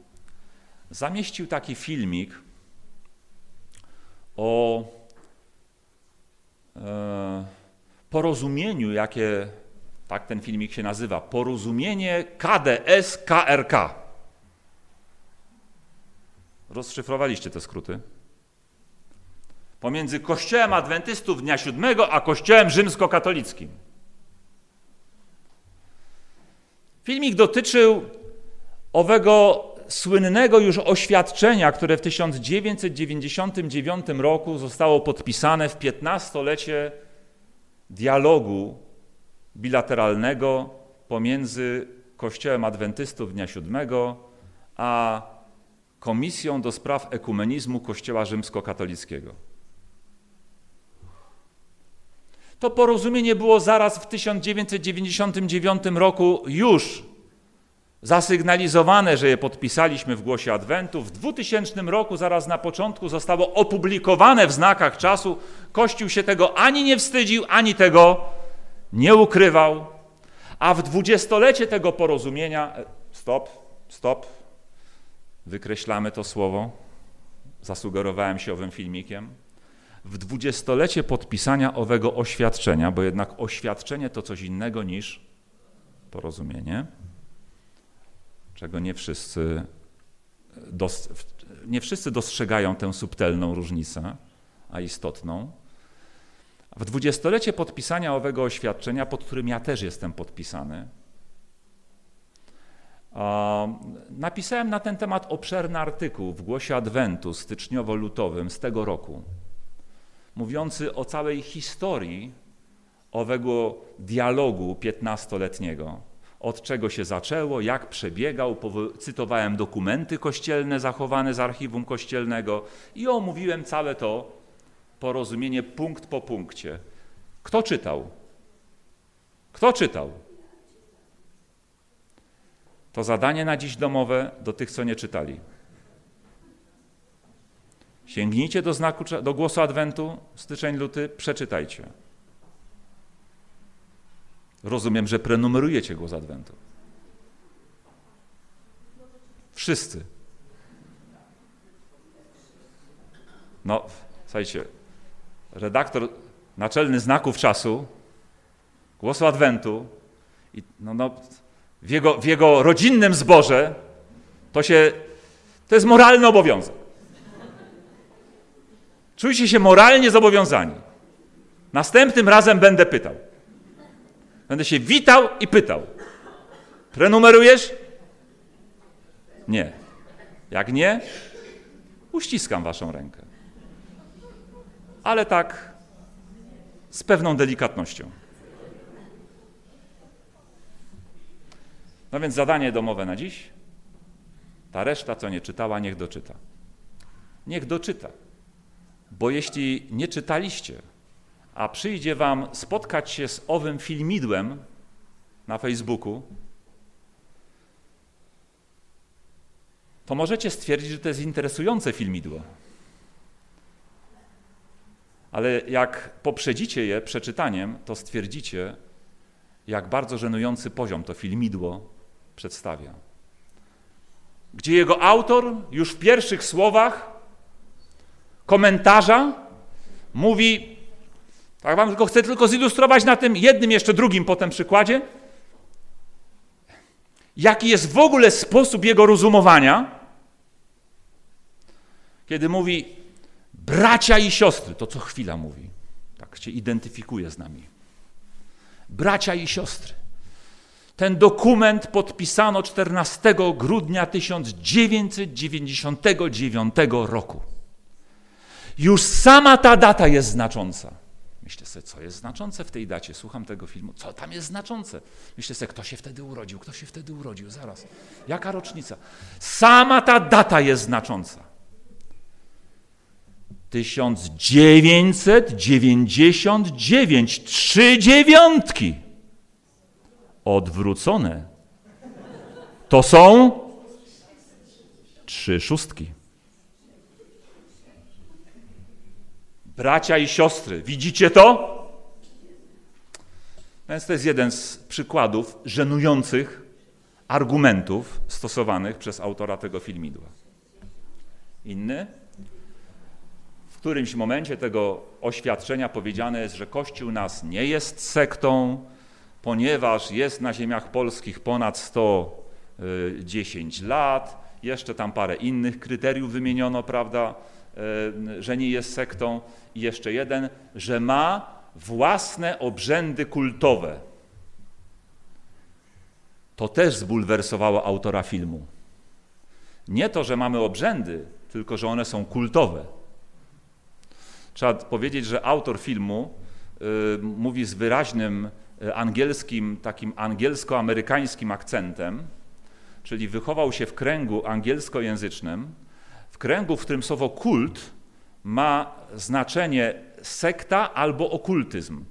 zamieścił taki filmik o e, porozumieniu, jakie, tak ten filmik się nazywa, porozumienie KDS KRK. Rozszyfrowaliście te skróty? Pomiędzy Kościołem Adwentystów Dnia Siódmego a Kościołem Rzymskokatolickim. Filmik dotyczył owego słynnego już oświadczenia, które w 1999 roku zostało podpisane w 15-lecie dialogu bilateralnego pomiędzy Kościołem Adwentystów Dnia Siódmego a Komisją do Spraw Ekumenizmu Kościoła Rzymskokatolickiego. To porozumienie było zaraz w 1999 roku już zasygnalizowane, że je podpisaliśmy w głosie Adwentu. W 2000 roku, zaraz na początku, zostało opublikowane w znakach czasu. Kościół się tego ani nie wstydził, ani tego nie ukrywał. A w dwudziestolecie tego porozumienia, e, stop, stop, wykreślamy to słowo, zasugerowałem się owym filmikiem w dwudziestolecie podpisania owego oświadczenia, bo jednak oświadczenie to coś innego niż porozumienie, czego nie wszyscy, nie wszyscy dostrzegają tę subtelną różnicę, a istotną. W dwudziestolecie podpisania owego oświadczenia, pod którym ja też jestem podpisany, napisałem na ten temat obszerny artykuł w Głosie Adwentu styczniowo-lutowym z tego roku mówiący o całej historii owego dialogu piętnastoletniego. Od czego się zaczęło, jak przebiegał, cytowałem dokumenty kościelne zachowane z archiwum kościelnego i omówiłem całe to porozumienie punkt po punkcie. Kto czytał? Kto czytał? To zadanie na dziś domowe do tych, co nie czytali. Sięgnijcie do znaku, do głosu Adwentu, styczeń, luty, przeczytajcie. Rozumiem, że prenumerujecie głos Adwentu. Wszyscy. No, słuchajcie, redaktor naczelny znaków czasu, głosu Adwentu, i no, no, w, jego, w jego rodzinnym zborze to się, to jest moralny obowiązek. Czujcie się moralnie zobowiązani. Następnym razem będę pytał. Będę się witał i pytał. Prenumerujesz? Nie. Jak nie, uściskam waszą rękę. Ale tak z pewną delikatnością. No więc zadanie domowe na dziś. Ta reszta, co nie czytała, niech doczyta. Niech doczyta. Bo jeśli nie czytaliście, a przyjdzie wam spotkać się z owym filmidłem na Facebooku, to możecie stwierdzić, że to jest interesujące filmidło. Ale jak poprzedzicie je przeczytaniem, to stwierdzicie, jak bardzo żenujący poziom to filmidło przedstawia. Gdzie jego autor już w pierwszych słowach komentarza mówi, tak wam tylko chcę tylko zilustrować na tym jednym, jeszcze drugim potem przykładzie. jaki jest w ogóle sposób jego rozumowania, kiedy mówi bracia i siostry, to co chwila mówi, tak się identyfikuje z nami. Bracia i siostry. Ten dokument podpisano 14 grudnia 1999 roku. Już sama ta data jest znacząca. Myślę sobie, co jest znaczące w tej dacie? Słucham tego filmu. Co tam jest znaczące? Myślę sobie, kto się wtedy urodził? Kto się wtedy urodził? Zaraz. Jaka rocznica? Sama ta data jest znacząca. 1999, trzy dziewiątki odwrócone. To są trzy szóstki. Bracia i siostry, widzicie to? Więc to jest jeden z przykładów żenujących argumentów stosowanych przez autora tego filmidła. Inny? Którymś momencie tego oświadczenia powiedziane jest, że Kościół nas nie jest sektą, ponieważ jest na ziemiach polskich ponad 110 lat, jeszcze tam parę innych kryteriów wymieniono, prawda, e, że nie jest sektą, i jeszcze jeden, że ma własne obrzędy kultowe. To też zbulwersowało autora filmu. Nie to, że mamy obrzędy, tylko że one są kultowe. Trzeba powiedzieć, że autor filmu y, mówi z wyraźnym y, angielskim, takim angielsko-amerykańskim akcentem, czyli wychował się w kręgu angielskojęzycznym, w kręgu, w którym słowo kult ma znaczenie sekta albo okultyzm.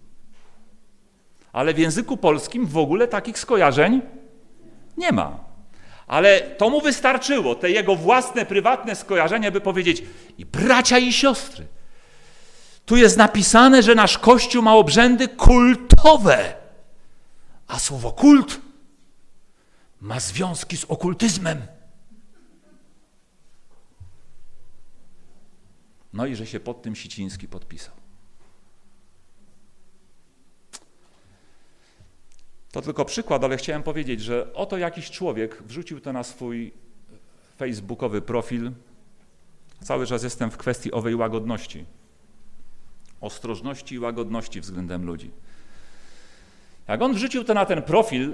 Ale w języku polskim w ogóle takich skojarzeń nie ma. Ale to mu wystarczyło, te jego własne, prywatne skojarzenia, by powiedzieć i bracia i siostry. Tu jest napisane, że nasz Kościół ma obrzędy kultowe, a słowo kult ma związki z okultyzmem. No i że się pod tym Siciński podpisał. To tylko przykład, ale chciałem powiedzieć, że oto jakiś człowiek wrzucił to na swój facebookowy profil. Cały czas jestem w kwestii owej łagodności, ostrożności i łagodności względem ludzi. Jak on wrzucił to na ten profil,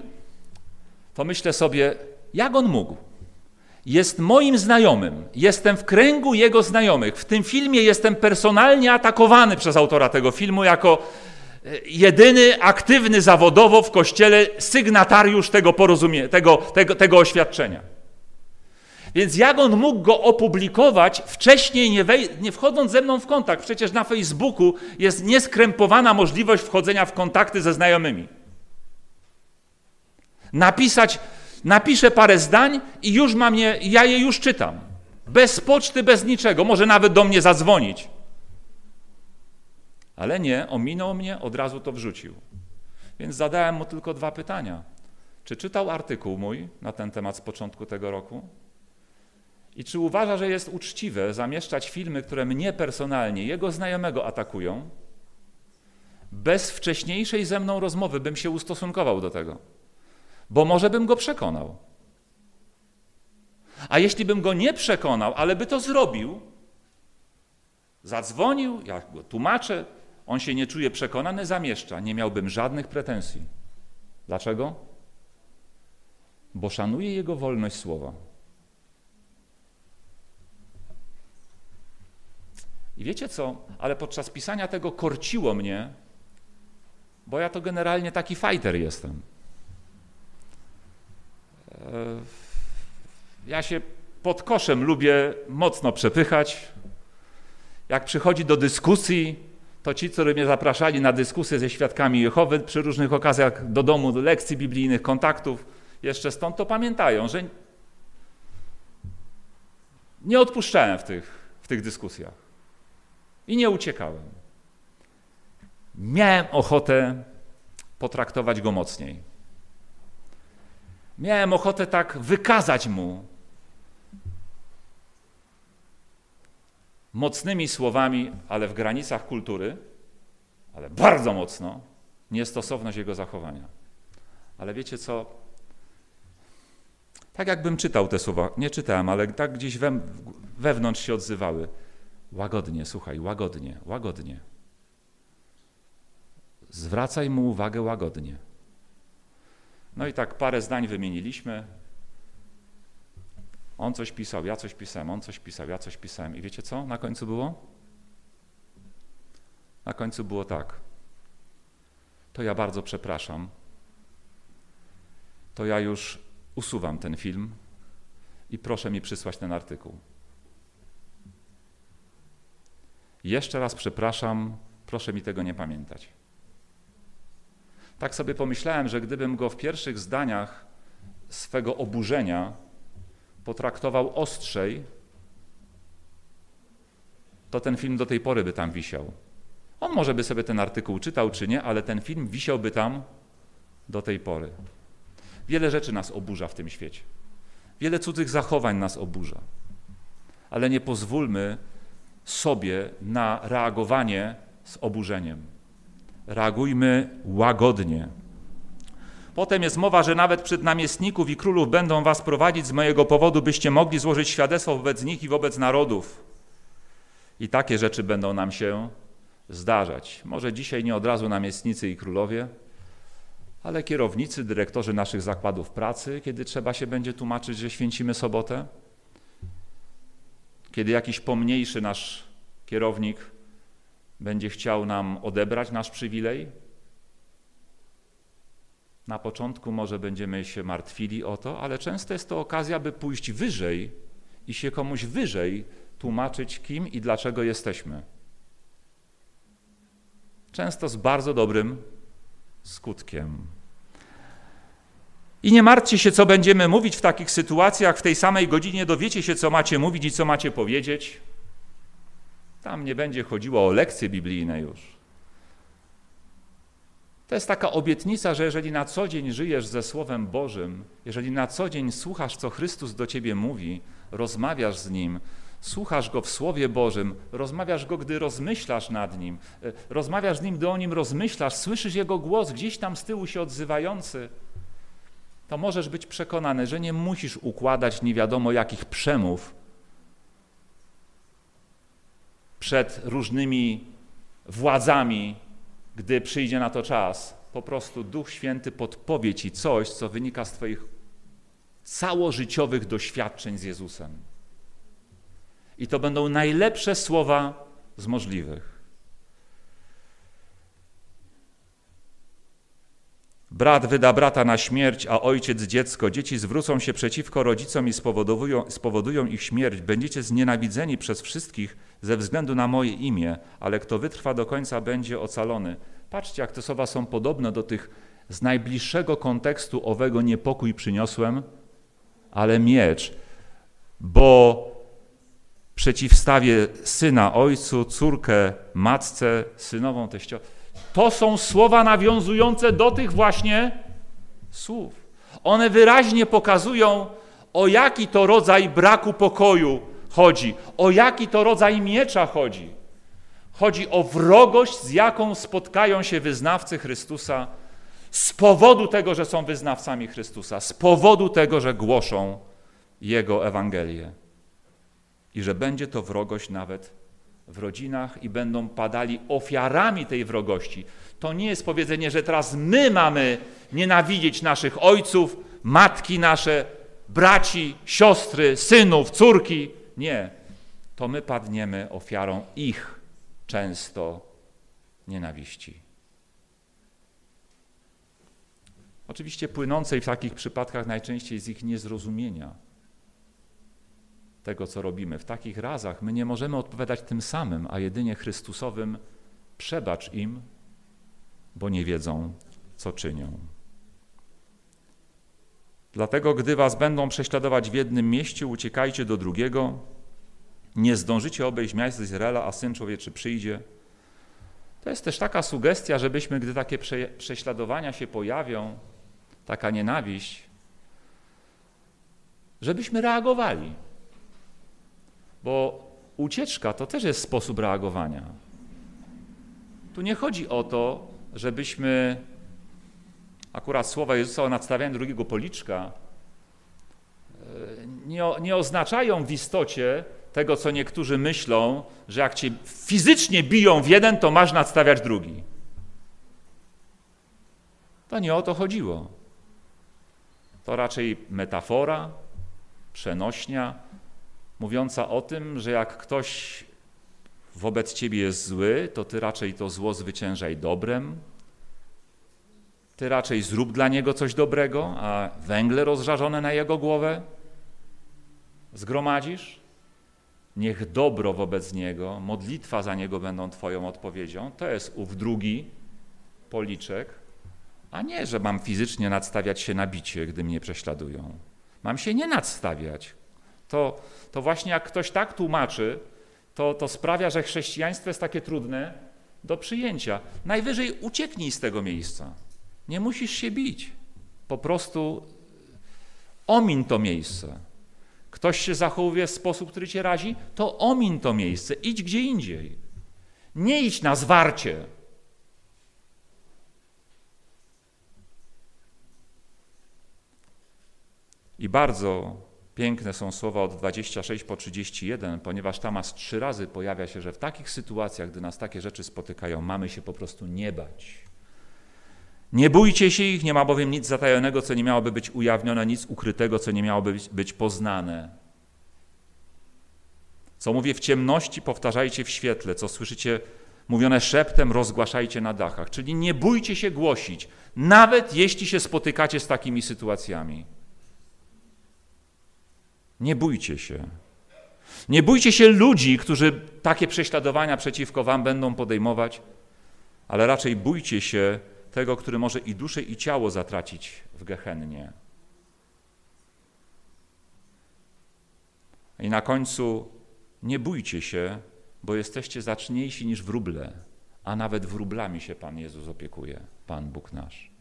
to myślę sobie, jak on mógł? jest moim znajomym, jestem w kręgu jego znajomych. W tym filmie jestem personalnie atakowany przez autora tego filmu jako e, jedyny aktywny zawodowo w kościele sygnatariusz tego, porozumie, tego, tego, tego oświadczenia. Więc jak on mógł go opublikować wcześniej, nie, nie wchodząc ze mną w kontakt? Przecież na Facebooku jest nieskrępowana możliwość wchodzenia w kontakty ze znajomymi. Napisać napiszę parę zdań i już mam je, ja je już czytam. Bez poczty, bez niczego, może nawet do mnie zadzwonić. Ale nie, ominął mnie, od razu to wrzucił. Więc zadałem mu tylko dwa pytania. Czy czytał artykuł mój na ten temat z początku tego roku? I czy uważa, że jest uczciwe zamieszczać filmy, które mnie personalnie, jego znajomego atakują? Bez wcześniejszej ze mną rozmowy bym się ustosunkował do tego bo może bym go przekonał. A jeśli bym go nie przekonał, ale by to zrobił, zadzwonił, ja go tłumaczę, on się nie czuje przekonany, zamieszcza, nie miałbym żadnych pretensji. Dlaczego? Bo szanuję jego wolność słowa. I wiecie co? Ale podczas pisania tego korciło mnie, bo ja to generalnie taki fighter jestem. E, ja się pod koszem lubię mocno przepychać. Jak przychodzi do dyskusji, to ci, którzy mnie zapraszali na dyskusję ze świadkami Jehowy przy różnych okazjach do domu, do lekcji biblijnych, kontaktów, jeszcze stąd to pamiętają, że nie odpuszczałem w tych, w tych dyskusjach i nie uciekałem. Miałem ochotę potraktować go mocniej. Miałem ochotę tak wykazać mu mocnymi słowami, ale w granicach kultury, ale bardzo mocno, niestosowność jego zachowania. Ale wiecie co? Tak jakbym czytał te słowa. Nie czytałem, ale tak gdzieś we, wewnątrz się odzywały. Łagodnie, słuchaj, łagodnie, łagodnie. Zwracaj mu uwagę łagodnie. No i tak parę zdań wymieniliśmy. On coś pisał, ja coś pisałem, on coś pisał, ja coś pisałem. I wiecie co na końcu było? Na końcu było tak. To ja bardzo przepraszam. To ja już usuwam ten film i proszę mi przysłać ten artykuł. Jeszcze raz przepraszam, proszę mi tego nie pamiętać. Tak sobie pomyślałem, że gdybym go w pierwszych zdaniach swego oburzenia potraktował ostrzej, to ten film do tej pory by tam wisiał. On może by sobie ten artykuł czytał czy nie, ale ten film wisiałby tam do tej pory. Wiele rzeczy nas oburza w tym świecie. Wiele cudzych zachowań nas oburza. Ale nie pozwólmy sobie na reagowanie z oburzeniem. Reagujmy łagodnie. Potem jest mowa, że nawet przed namiestników i królów będą was prowadzić z mojego powodu, byście mogli złożyć świadectwo wobec nich i wobec narodów. I takie rzeczy będą nam się zdarzać. Może dzisiaj nie od razu namiestnicy i królowie, ale kierownicy, dyrektorzy naszych zakładów pracy, kiedy trzeba się będzie tłumaczyć, że święcimy sobotę, kiedy jakiś pomniejszy nasz kierownik będzie chciał nam odebrać nasz przywilej. Na początku może będziemy się martwili o to, ale często jest to okazja, by pójść wyżej i się komuś wyżej tłumaczyć, kim i dlaczego jesteśmy. Często z bardzo dobrym skutkiem. I nie martwcie się, co będziemy mówić w takich sytuacjach. W tej samej godzinie dowiecie się, co macie mówić i co macie powiedzieć. Tam nie będzie chodziło o lekcje biblijne już. To jest taka obietnica, że jeżeli na co dzień żyjesz ze Słowem Bożym, jeżeli na co dzień słuchasz, co Chrystus do ciebie mówi, rozmawiasz z Nim, słuchasz Go w Słowie Bożym, rozmawiasz Go, gdy rozmyślasz nad Nim, e, rozmawiasz z Nim, gdy o Nim rozmyślasz, słyszysz Jego głos gdzieś tam z tyłu się odzywający, to możesz być przekonany, że nie musisz układać nie wiadomo jakich przemów przed różnymi władzami, gdy przyjdzie na to czas. Po prostu Duch Święty podpowie ci coś, co wynika z Twoich całożyciowych doświadczeń z Jezusem. I to będą najlepsze słowa z możliwych. Brat wyda brata na śmierć, a ojciec dziecko. Dzieci zwrócą się przeciwko rodzicom i spowodują, spowodują ich śmierć. Będziecie znienawidzeni przez wszystkich ze względu na moje imię, ale kto wytrwa do końca, będzie ocalony. Patrzcie, jak te słowa są podobne do tych z najbliższego kontekstu owego niepokój przyniosłem, ale miecz, bo przeciwstawię syna ojcu, córkę matce, synową teściową. To są słowa nawiązujące do tych właśnie słów. One wyraźnie pokazują, o jaki to rodzaj braku pokoju chodzi, o jaki to rodzaj miecza chodzi. Chodzi o wrogość, z jaką spotkają się wyznawcy Chrystusa z powodu tego, że są wyznawcami Chrystusa, z powodu tego, że głoszą Jego Ewangelię. I że będzie to wrogość nawet w rodzinach i będą padali ofiarami tej wrogości. To nie jest powiedzenie, że teraz my mamy nienawidzieć naszych ojców, matki nasze, braci, siostry, synów, córki. Nie. To my padniemy ofiarą ich często nienawiści. Oczywiście płynącej w takich przypadkach najczęściej z ich niezrozumienia tego, co robimy. W takich razach my nie możemy odpowiadać tym samym, a jedynie Chrystusowym przebacz im, bo nie wiedzą, co czynią. Dlatego, gdy was będą prześladować w jednym mieście, uciekajcie do drugiego. Nie zdążycie obejść miasta Izraela, a Syn Człowieczy przyjdzie. To jest też taka sugestia, żebyśmy, gdy takie prześladowania się pojawią, taka nienawiść, żebyśmy reagowali. Bo ucieczka to też jest sposób reagowania. Tu nie chodzi o to, żebyśmy akurat słowa Jezusa o nadstawianiu drugiego policzka nie, nie oznaczają w istocie tego, co niektórzy myślą, że jak cię fizycznie biją w jeden, to masz nadstawiać drugi. To nie o to chodziło. To raczej metafora, przenośnia, mówiąca o tym, że jak ktoś wobec ciebie jest zły, to ty raczej to zło zwyciężaj dobrem. Ty raczej zrób dla niego coś dobrego, a węgle rozżarzone na jego głowę zgromadzisz. Niech dobro wobec niego, modlitwa za niego będą Twoją odpowiedzią. To jest ów drugi policzek, a nie, że mam fizycznie nadstawiać się na bicie, gdy mnie prześladują. Mam się nie nadstawiać. To, to właśnie jak ktoś tak tłumaczy, to, to sprawia, że chrześcijaństwo jest takie trudne do przyjęcia. Najwyżej ucieknij z tego miejsca. Nie musisz się bić. Po prostu omin to miejsce. Ktoś się zachowuje w sposób, który cię razi, to omin to miejsce. Idź gdzie indziej. Nie idź na zwarcie. I bardzo Piękne są słowa od 26 po 31, ponieważ tam aż trzy razy pojawia się, że w takich sytuacjach, gdy nas takie rzeczy spotykają, mamy się po prostu nie bać. Nie bójcie się ich, nie ma bowiem nic zatajonego, co nie miałoby być ujawnione, nic ukrytego, co nie miałoby być, być poznane. Co mówię w ciemności, powtarzajcie w świetle, co słyszycie mówione szeptem, rozgłaszajcie na dachach. Czyli nie bójcie się głosić, nawet jeśli się spotykacie z takimi sytuacjami. Nie bójcie się. Nie bójcie się ludzi, którzy takie prześladowania przeciwko wam będą podejmować, ale raczej bójcie się tego, który może i duszę, i ciało zatracić w gehennie. I na końcu nie bójcie się, bo jesteście zaczniejsi niż wróble, a nawet wróblami się Pan Jezus opiekuje, Pan Bóg nasz.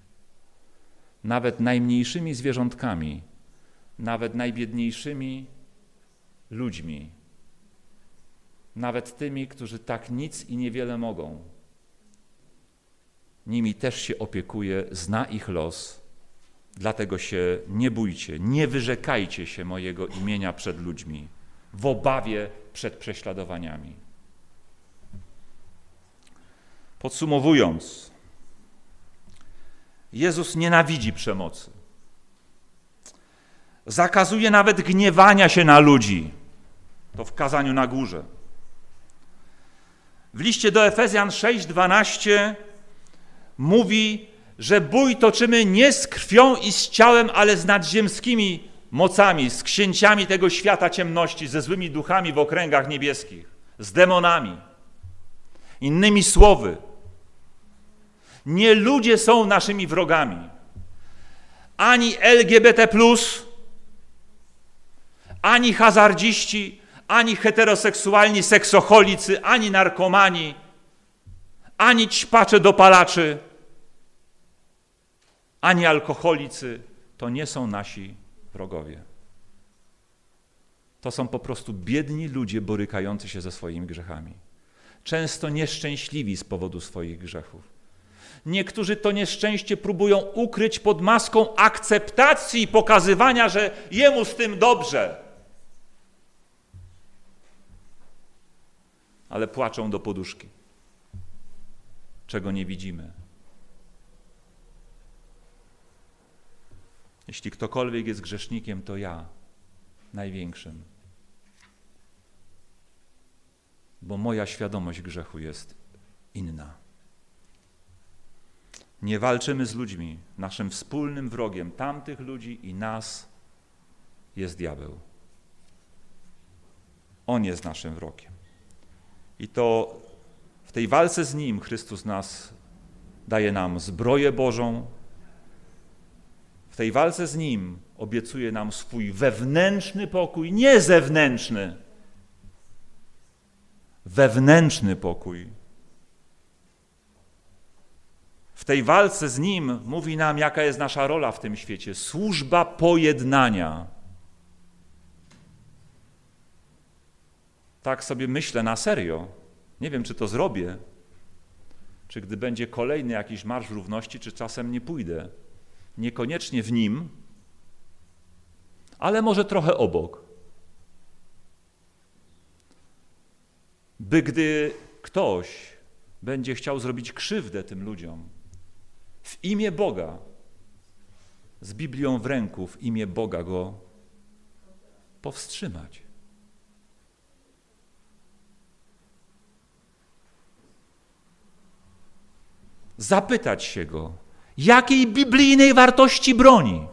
Nawet najmniejszymi zwierzątkami nawet najbiedniejszymi ludźmi, nawet tymi, którzy tak nic i niewiele mogą. Nimi też się opiekuje, zna ich los, dlatego się nie bójcie, nie wyrzekajcie się mojego imienia przed ludźmi, w obawie przed prześladowaniami. Podsumowując, Jezus nienawidzi przemocy. Zakazuje nawet gniewania się na ludzi. To w kazaniu na górze. W liście do Efezjan 6:12 mówi, że bój toczymy nie z krwią i z ciałem, ale z nadziemskimi mocami, z księciami tego świata ciemności, ze złymi duchami w okręgach niebieskich, z demonami. Innymi słowy, nie ludzie są naszymi wrogami. Ani LGBT, ani hazardziści, ani heteroseksualni seksocholicy, ani narkomani, ani ćpacze dopalaczy, ani alkoholicy to nie są nasi wrogowie. To są po prostu biedni ludzie borykający się ze swoimi grzechami. Często nieszczęśliwi z powodu swoich grzechów. Niektórzy to nieszczęście próbują ukryć pod maską akceptacji i pokazywania, że jemu z tym dobrze. Ale płaczą do poduszki, czego nie widzimy. Jeśli ktokolwiek jest grzesznikiem, to ja, największym. Bo moja świadomość grzechu jest inna. Nie walczymy z ludźmi. Naszym wspólnym wrogiem tamtych ludzi i nas jest diabeł. On jest naszym wrogiem. I to w tej walce z Nim Chrystus nas daje nam zbroję Bożą. W tej walce z Nim obiecuje nam swój wewnętrzny pokój, nie zewnętrzny. Wewnętrzny pokój. W tej walce z Nim mówi nam, jaka jest nasza rola w tym świecie służba pojednania. tak sobie myślę na serio. Nie wiem, czy to zrobię, czy gdy będzie kolejny jakiś marsz równości, czy czasem nie pójdę. Niekoniecznie w nim, ale może trochę obok. By gdy ktoś będzie chciał zrobić krzywdę tym ludziom w imię Boga, z Biblią w ręku, w imię Boga go powstrzymać. Zapytać się go, jakiej biblijnej wartości broni?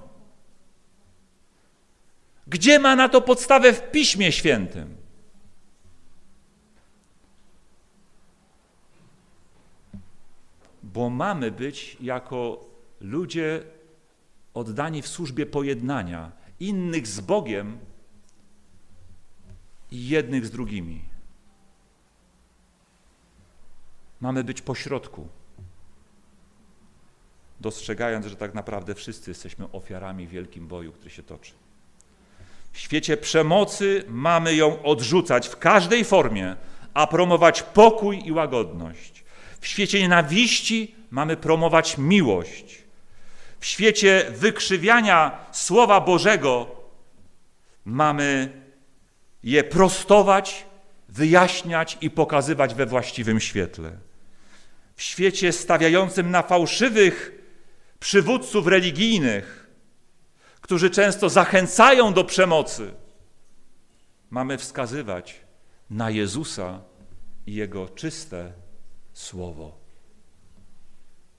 Gdzie ma na to podstawę w Piśmie Świętym? Bo mamy być jako ludzie oddani w służbie pojednania innych z Bogiem i jednych z drugimi. Mamy być pośrodku, dostrzegając, że tak naprawdę wszyscy jesteśmy ofiarami wielkim boju, który się toczy. W świecie przemocy mamy ją odrzucać w każdej formie, a promować pokój i łagodność. W świecie nienawiści mamy promować miłość. W świecie wykrzywiania Słowa Bożego mamy je prostować, wyjaśniać i pokazywać we właściwym świetle. W świecie stawiającym na fałszywych przywódców religijnych, którzy często zachęcają do przemocy, mamy wskazywać na Jezusa i Jego czyste Słowo.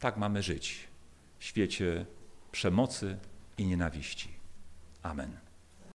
Tak mamy żyć w świecie przemocy i nienawiści. Amen.